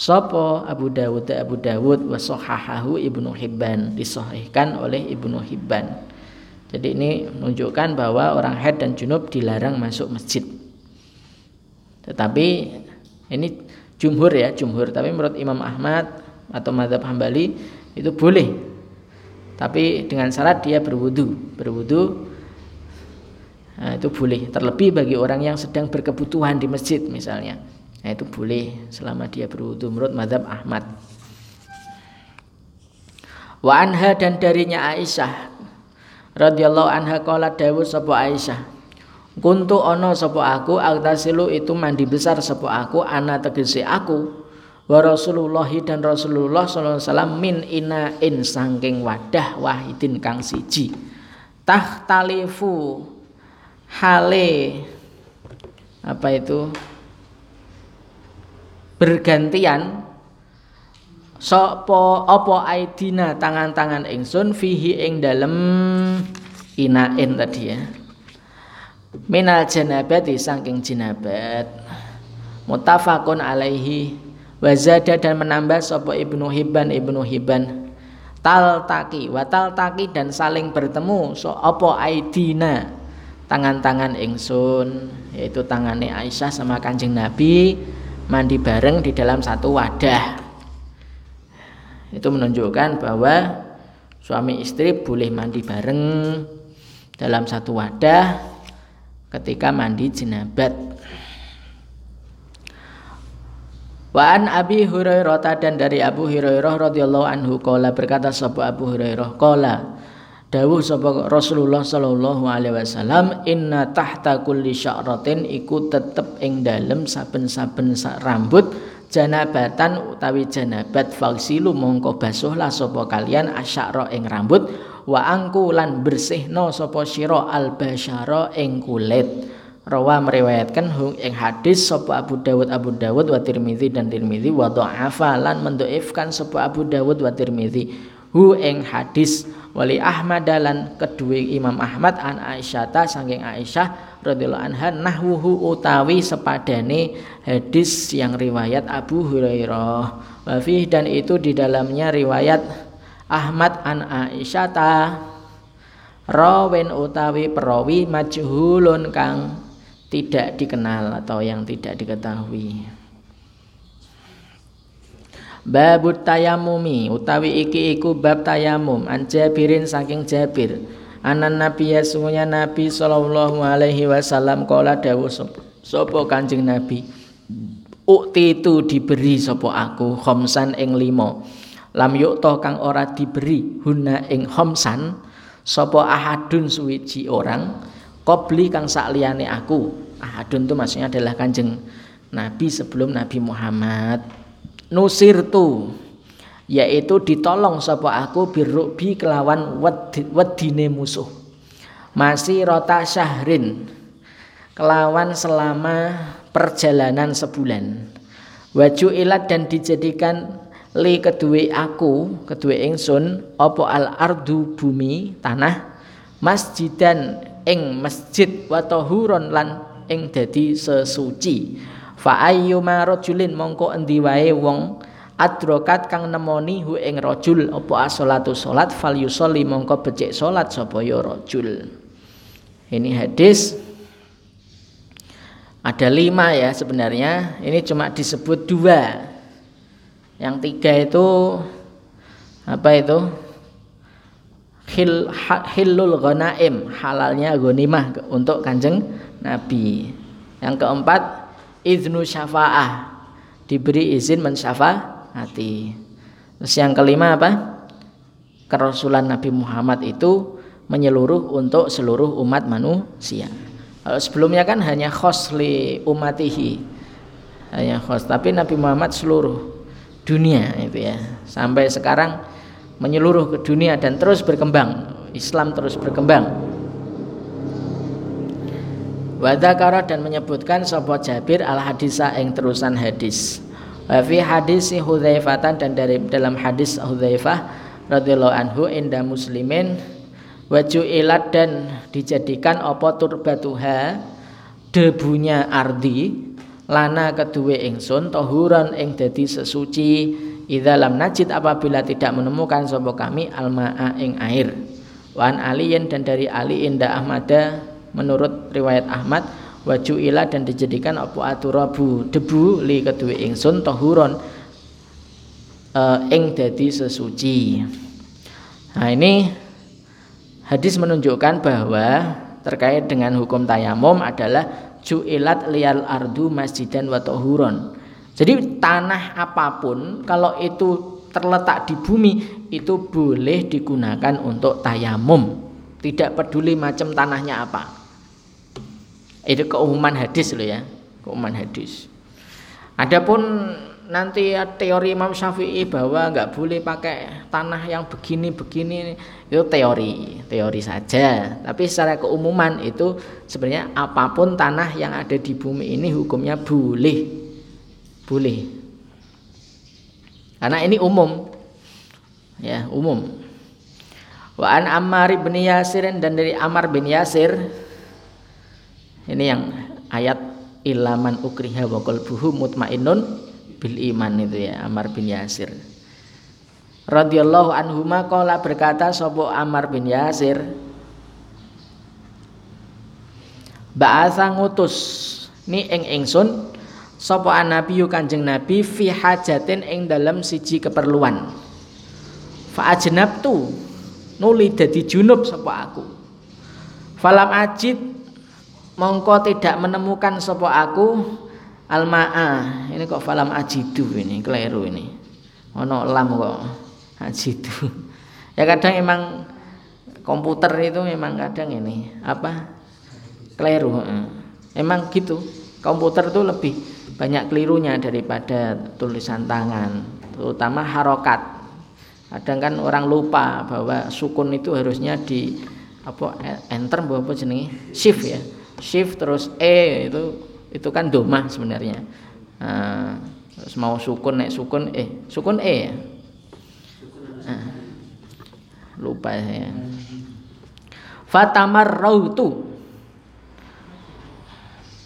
sapa Abu Dawud Abu Dawud wa sahahahu Ibnu Hibban disahihkan oleh Ibnu Hibban. Jadi ini menunjukkan bahwa orang head dan junub dilarang masuk masjid. Tetapi ini jumhur ya, jumhur. Tapi menurut Imam Ahmad atau Madhab Hambali itu boleh. Tapi dengan syarat dia berwudu. Berwudu nah, itu boleh. Terlebih bagi orang yang sedang berkebutuhan di masjid misalnya. Nah, itu boleh selama dia berwudu menurut Madhab Ahmad. Wa anha dan darinya Aisyah radhiyallahu anha qala dawuh sapa Aisyah Kuntu ono sopo aku agtasilu itu mandi besar sopo aku ana tegese aku wa Rasulullah dan Rasulullah sallallahu alaihi wasallam min inain sangking wadah wahidin kang siji. Talifu hale apa itu? Bergantian sopo opo aidina tangan-tangan ingsun fihi ing dalem inain tadi ya minal janabati saking jinabat. Mutafakun alaihi. Wazada dan menambah sopo ibnu hibban ibnu hibban. Tal taki watal taki dan saling bertemu so opo aidina? Tangan-tangan ingsun yaitu tangannya Aisyah sama kanjeng Nabi mandi bareng di dalam satu wadah. Itu menunjukkan bahwa suami istri boleh mandi bareng dalam satu wadah ketika mandi jenabat. Wa an Abi Hurairah dan dari Abu Hurairah radhiyallahu anhu qala berkata sapa Abu Hurairah qala dawuh sapa Rasulullah sallallahu alaihi wasallam inna tahta kulli sya'ratin iku tetep ing dalem saben-saben rambut janabatan utawi janabat faksilu mongko basuhlah sapa kalian asyara ing rambut wa angku lan bersihno sapa sira al basyara ing kulit. Rawa meriwayatkan ing hadis sapa Abu Dawud Abu Dawud wa Tirmizi dan Tirmizi wa dha'afa lan mendoifkan sapa Abu Dawud wa Tirmizi hu ing hadis. Wali Ahmad dan kedua Imam Ahmad an Aisyata saking Aisyah radhiyallahu anha nahwuhu utawi sepadane hadis yang riwayat Abu Hurairah. Wa dan itu di dalamnya riwayat Ahmad an Aisyata rawen utawi perawi majhulun kang tidak dikenal atau yang tidak diketahui. Babut tayamumi utawi iki iku bab tayamum an Jabirin saking Jabir. Anan nabi sungguhnya nabi sallallahu alaihi wasallam kala dawuh sapa kanjeng nabi ukti itu diberi sapa aku khamsan ing limo lam yukta kang ora diberi huna ing homsan sapa ahadun suwiji orang qabli kang sakliyane aku. Ahadun itu maksudnya adalah kanjeng Nabi sebelum Nabi Muhammad. Nusir tu yaitu ditolong sapa aku birrubi kelawan wedine musuh. Masih rota syahrin kelawan selama perjalanan sebulan. Waju ilat dan dijadikan li kedue aku kedue ingsun apa al ardu bumi tanah masjidan ing masjid wa lan ing dadi sesuci. Fa ayyuma rajulin mongko endi wae wong adrokat kang nemoni hu ing rajul apa asolatu salat fal yusolli mongko becik salat sapa ya rajul. Ini hadis. Ada lima ya sebenarnya. Ini cuma disebut dua yang tiga itu apa itu? Hil, hilul ghanaim, halalnya ghanimah untuk Kanjeng Nabi. Yang keempat, iznu syafa'ah, diberi izin mensyafaati. Terus yang kelima apa? Kerasulan Nabi Muhammad itu menyeluruh untuk seluruh umat manusia. Sebelumnya kan hanya khos li umatihi. Hanya khos, tapi Nabi Muhammad seluruh dunia itu ya. Sampai sekarang menyeluruh ke dunia dan terus berkembang. Islam terus berkembang. Wadakara dan menyebutkan sapa Jabir al hadisa yang terusan hadis. Wa fi hadis Hudzaifah dan dari dalam hadis Hudzaifah radhiyallahu anhu inda muslimin waju ilat dan dijadikan apa turbatuha debunya ardi lana kedua ingsun tohuran ing dadi sesuci. Idza najid apabila tidak menemukan sapa kami almaa ing air. Wan aliyin dan dari ali inda ahmada menurut riwayat ahmad waju ilat dan dijadikan apa aturabu debu li kedua ingsun tohuron uh, ing dadi sesuci. Nah ini Hadis menunjukkan bahwa terkait dengan hukum tayamum adalah ju'ilat liyal ardu masjidan wa tohuron. Jadi tanah apa pun kalau itu terletak di bumi itu boleh digunakan untuk tayamum. Tidak peduli macam tanahnya apa. Itu keumuman hadis loh ya, keumuman hadis. Adapun nanti teori Imam Syafi'i bahwa nggak boleh pakai tanah yang begini-begini itu teori, teori saja. Tapi secara keumuman itu sebenarnya apa pun tanah yang ada di bumi ini hukumnya boleh. Boleh. Karena ini umum. Ya, umum. Wa an Ammar bin Yasir dan dari Ammar bin Yasir ini yang ayat ilaman ukriha wa qalbuhu mutmainnun bil iman itu ya Ammar bin Yasir. Radhiyallahu anhu qala berkata sapa Ammar bin Yasir? Ba'atha ngutus ni ing ingsun sapa nabi Kanjeng Nabi fi hajatin ing dalam siji keperluan. Fa ajnabtu nuli dadi junub sapa aku. Falam ajid mongko tidak menemukan sapa aku Almaa ini kok falam ajidu ini keliru ini. Ono lam kok ajidu. Ya kadang emang komputer itu memang kadang ini apa? Keliru emang gitu komputer itu lebih banyak kelirunya daripada tulisan tangan terutama harokat. Kadang kan orang lupa bahwa sukun itu harusnya di apa enter apa jenenge? Shift ya. Shift terus e itu itu kan domah sebenarnya. Uh, mau sukun nek sukun eh sukun e ya? Uh, lupa saya. Fatamar rautu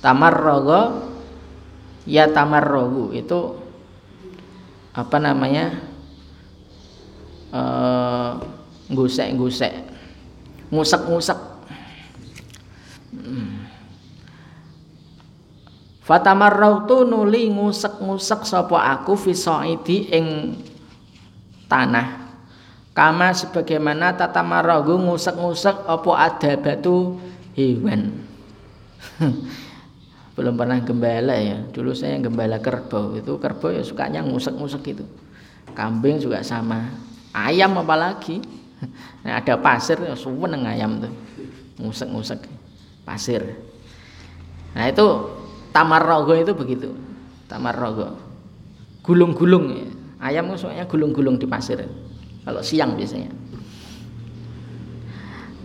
tamarrogo ya tamarrogu itu apa namanya? Uh, ngusek-ngusek. Ngusek-ngusek. hmm. Fatamarrautu nuli ngusek-ngusek sapa aku fi ing tanah. Kama sebagaimana tatamarragu ngusek-ngusek apa ada batu hewan. Belum pernah gembala ya. Dulu saya gembala kerbau. Itu kerbau ya sukanya ngusek-ngusek itu. Kambing juga sama. Ayam apalagi. Nah, ada pasir ya suweneng ayam tuh. Ngusek-ngusek pasir. Nah, itu tamarrogo itu begitu. Tamarrogo. Gulung-gulung ya. ayam soalnya gulung-gulung di pasir. Kalau siang biasanya.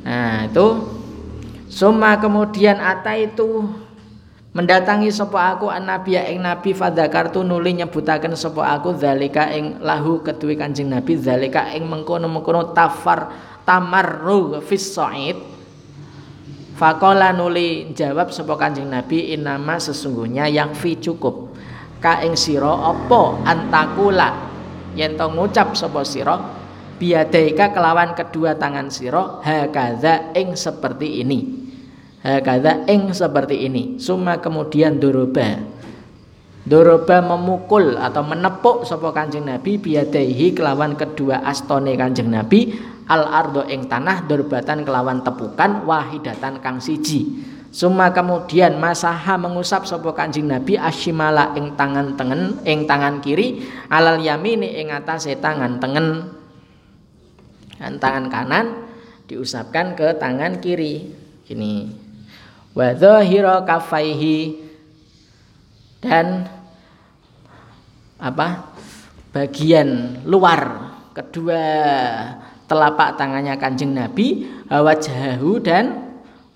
Nah itu. Suma kemudian ata itu mendatangi sopo aku an nabi ing nabi fadakartu nuli nyebutaken sopo aku zalika ing lahu kedue kanjeng nabi zalika ing mengkono-mengkono tafar tamarru fis sa'id Fakola nuli jawab sapa Kanjeng Nabi inama sesungguhnya yang fi cukup. Ka ing sira apa? Antakula. Yen to ngucap sapa sira biadaika kelawan kedua tangan sira hakaza ing seperti ini. Hakaza ing seperti ini. Summa kemudian doroba doroba memukul atau menepuk sapa Kanjeng Nabi biadaihi kelawan kedua astone Kanjeng Nabi al ardo ing tanah durbatan kelawan tepukan wahidatan kang siji. Suma kemudian masaha mengusap sapa Kanjeng Nabi asyimala ing tangan tengen ing tangan kiri alal yamini ing atase tangan tengen. Dan tangan kanan diusapkan ke tangan kiri. Gini. Wa dhahira kafaihi. Dan apa? Bagian luar kedua telapak tangannya kanjeng Nabi wajahu dan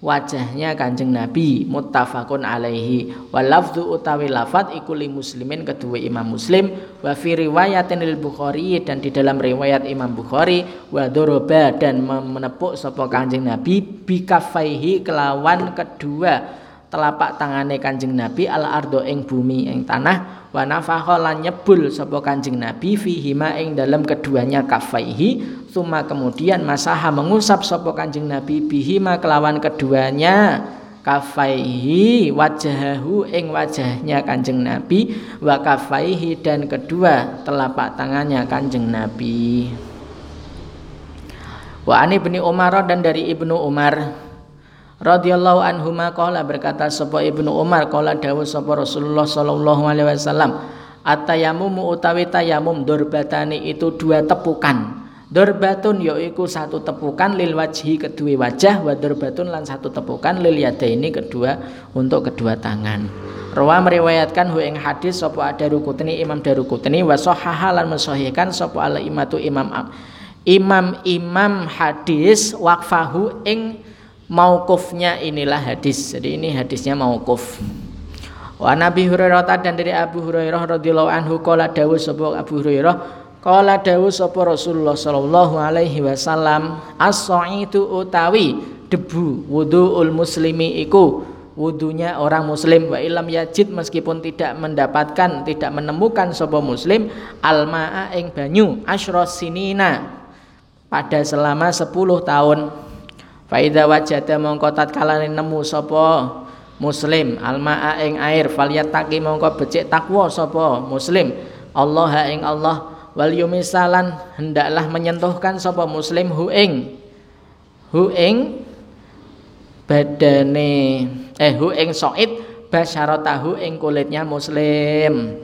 wajahnya kanjeng Nabi muttafaqun alaihi. Wal lafdhu utawi lafat iku li muslimin kedua Imam Muslim wa fi riwayatin lil Bukhari dan di dalam riwayat Imam Bukhari wa doroba dan menepuk sapa kanjeng Nabi bikafaihi kelawan kedua telapak tangane kanjeng Nabi al ardo ing bumi ing tanah wa nafakha lan nyebul sapa kanjeng Nabi fihima ing dalam keduanya kafaihi suma kemudian masaha mengusap sapa kanjeng Nabi bihima kelawan keduanya kafaihi wajahahu ing wajahnya kanjeng Nabi wa kafaihi dan kedua telapak tangannya kanjeng Nabi. Wa ani ibni Umar dan dari ibnu Umar radhiyallahu anhu qala berkata sapa Ibnu Umar qala dawuh sapa Rasulullah sallallahu alaihi wasallam atayamumu utawi tayamum durbatani itu dua tepukan Dorbatun yaiku satu tepukan lil wajhi kedua wajah wa dorbatun lan satu tepukan lil ini kedua untuk kedua tangan. Rawa meriwayatkan hu ing hadis sapa Darukutni Imam Darukutni wa sahaha lan mensahihkan sapa al imatu Imam Imam Imam hadis waqfahu ing maukufnya inilah hadis. Jadi ini hadisnya maukuf. Wa Nabi Hurairah dan dari Abu Hurairah radhiyallahu anhu qala dawuh sapa Abu Hurairah qala dawuh sapa Rasulullah sallallahu alaihi wasallam as-saitu utawi debu wuduul muslimi iku wudunya orang muslim wa ilam yajid meskipun tidak mendapatkan tidak menemukan sapa muslim almaa ing banyu asyra sinina pada selama 10 tahun. Faida wajada mongko tatkala nemu sapa muslim almaa ing air falyataki mongko becik takwa sapa muslim Allah ing Allah wal yumisalan hendaklah menyentuhkan sapa muslim hu ing. Hu ing badane eh hu ing soid basyaratahu ing kulitnya muslim.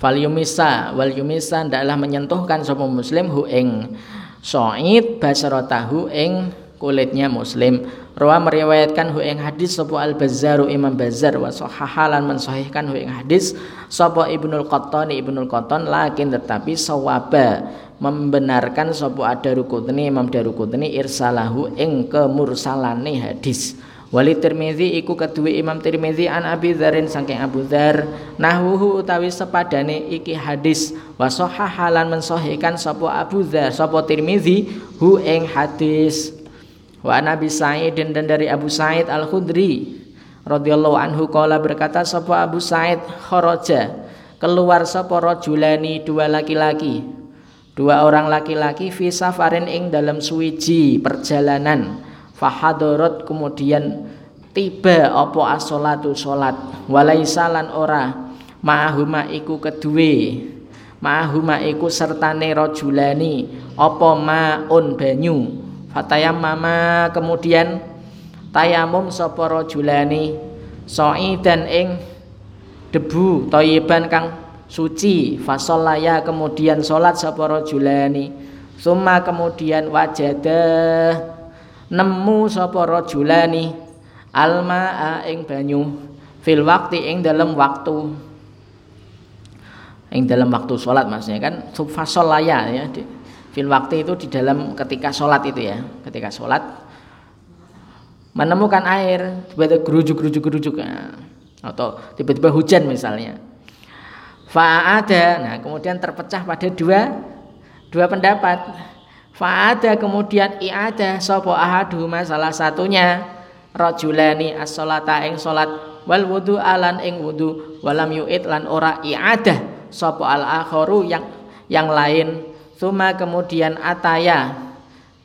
Fal yumisa wal yumisa hendaklah menyentuhkan sapa muslim hu ing So'id basaratahu ing kulitnya muslim. Rawa meriwayatkan hu ing hadis sapa al Bazzaru Imam Bazzar wa sahahalan mensahihkan hu ing hadis sapa Ibnul Qattan Ibnul Qattan lakin tetapi sawaba membenarkan sapa Ad-Darukutni Imam Darukutni irsalahu ing kemursalane hadis. Wali Tirmizi iku kedua Imam Tirmizi an Abi Dzarin saking Abu Dzar nahwuhu utawi sepadane iki hadis wa halan mensahihkan sapa Abu Dzar sapa Tirmizi hu ing hadis wa Nabi Sa'id dan dari Abu Sa'id Al Khudri radhiyallahu anhu kala berkata sapa Abu Sa'id kharaja? Keluar sapa rajulani dua laki-laki. Dua orang laki-laki fi safarin ing dalam suwiji perjalanan. Fahadorot kemudian tiba opo asolatu solat walaisalan ora. Ma'ahuma iku kedue ma'ahuma iku sertane rojulani opo ma'un banyu fatayam mama kemudian tayamum sopo rojulani soi dan ing debu toyiban kang suci fasolaya kemudian solat sopo rojulani summa kemudian wajadah nemu sapa rajulani alma ing banyu fil waktu ing dalam waktu. Ing dalam waktu sholat maksudnya kan subfasolaya ya fil waktu itu di dalam ketika sholat itu ya ketika sholat menemukan air tiba-tiba gerujuk gerujuk gerujuk. Ya. atau tiba-tiba hujan misalnya. Ada nah kemudian terpecah pada dua dua pendapat. Fa'ada kemudian i'ada sapa ahaduhuma salah satunya rajulani as-salata ing salat wal wudu alan ing wudu walam yu'id lan ora i'adah sapa al-akharu yang yang lain Suma kemudian ataya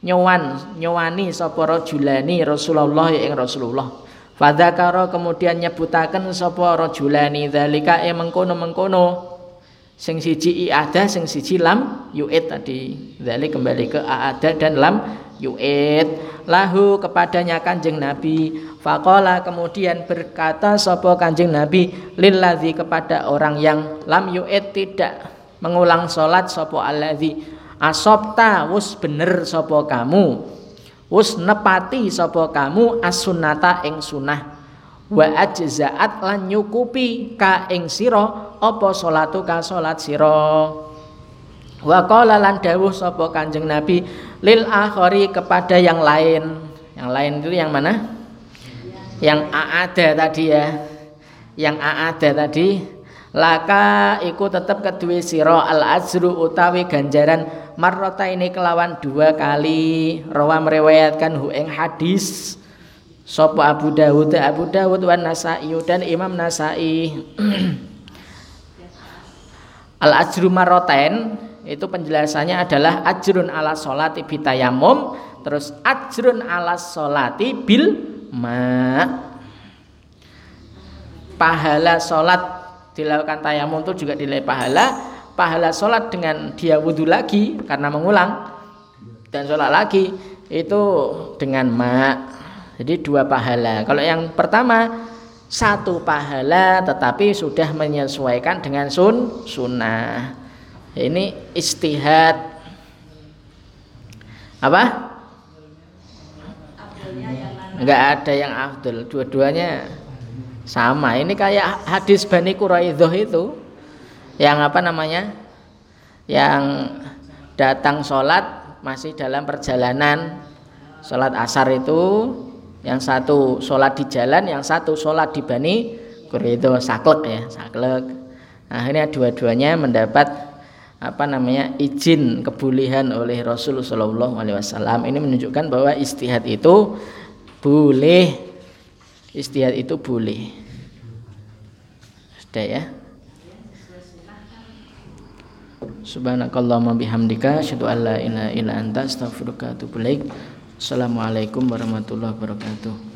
nyowan nyowani sapa rajulani Rasulullah ing Rasulullah. Fadzakara kemudian nyebutaken sapa rajulani zalika e mengkono-mengkono. Sing siji i'ada sing siji lam yu'id tadi. Dari kembali ke a'ada dan lam yu'id. Lahu kepadanya kanjeng Nabi. Fakola kemudian berkata sopo kanjeng Nabi lilladzi kepada orang yang lam yu'id tidak mengulang solat sopo alladzi asopta wus bener sapa kamu. Wus nepati sapa kamu as-sunnata ing sunah wa ajzaat lan nyukupi ka ing sira apa salatu ka salat sira. Wa qala lan dawuh sapa Kanjeng Nabi lil akhari kepada yang lain. Yang lain itu yang mana? Yang aada tadi ya. Yang aada tadi laka iku tetep kedue sira al ajru utawi ganjaran marrota ini kelawan dua kali. Rawa meriwayatkan hu ing hadis. Sapa Abu Dawud? Abu Dawud wan Nasai dan Imam Nasai. Al ajru marrotain itu penjelasannya adalah ajrun ala sholati bitayamum terus ajrun ala sholati bil ma. Pahala sholat dilakukan tayamum itu juga nilai pahala. Pahala sholat dengan dia wudhu lagi karena mengulang. Dan sholat lagi itu dengan ma jadi dua pahala. Kalau yang pertama satu pahala tetapi sudah menyesuaikan dengan sun sunnah. Ini istihad. Apa? Enggak ada yang afdol. Dua-duanya sama ini kayak hadis Bani Quraidah itu yang apa namanya? Yang datang sholat masih dalam perjalanan. Sholat asar itu yang satu sholat di jalan yang satu sholat di Bani Quraidah. Saklek ya saklek. Akhirnya dua-duanya mendapat apa namanya? Izin kebolehan oleh Rasulullah Wasallam. Ini menunjukkan bahwa istihad itu boleh istihad itu boleh. Sudah ya? Subhanakallahumma bihamdika asyhadu an la ilaha illa anta astaghfiruka wa atubu Assalamualaikum warahmatullahi wabarakatuh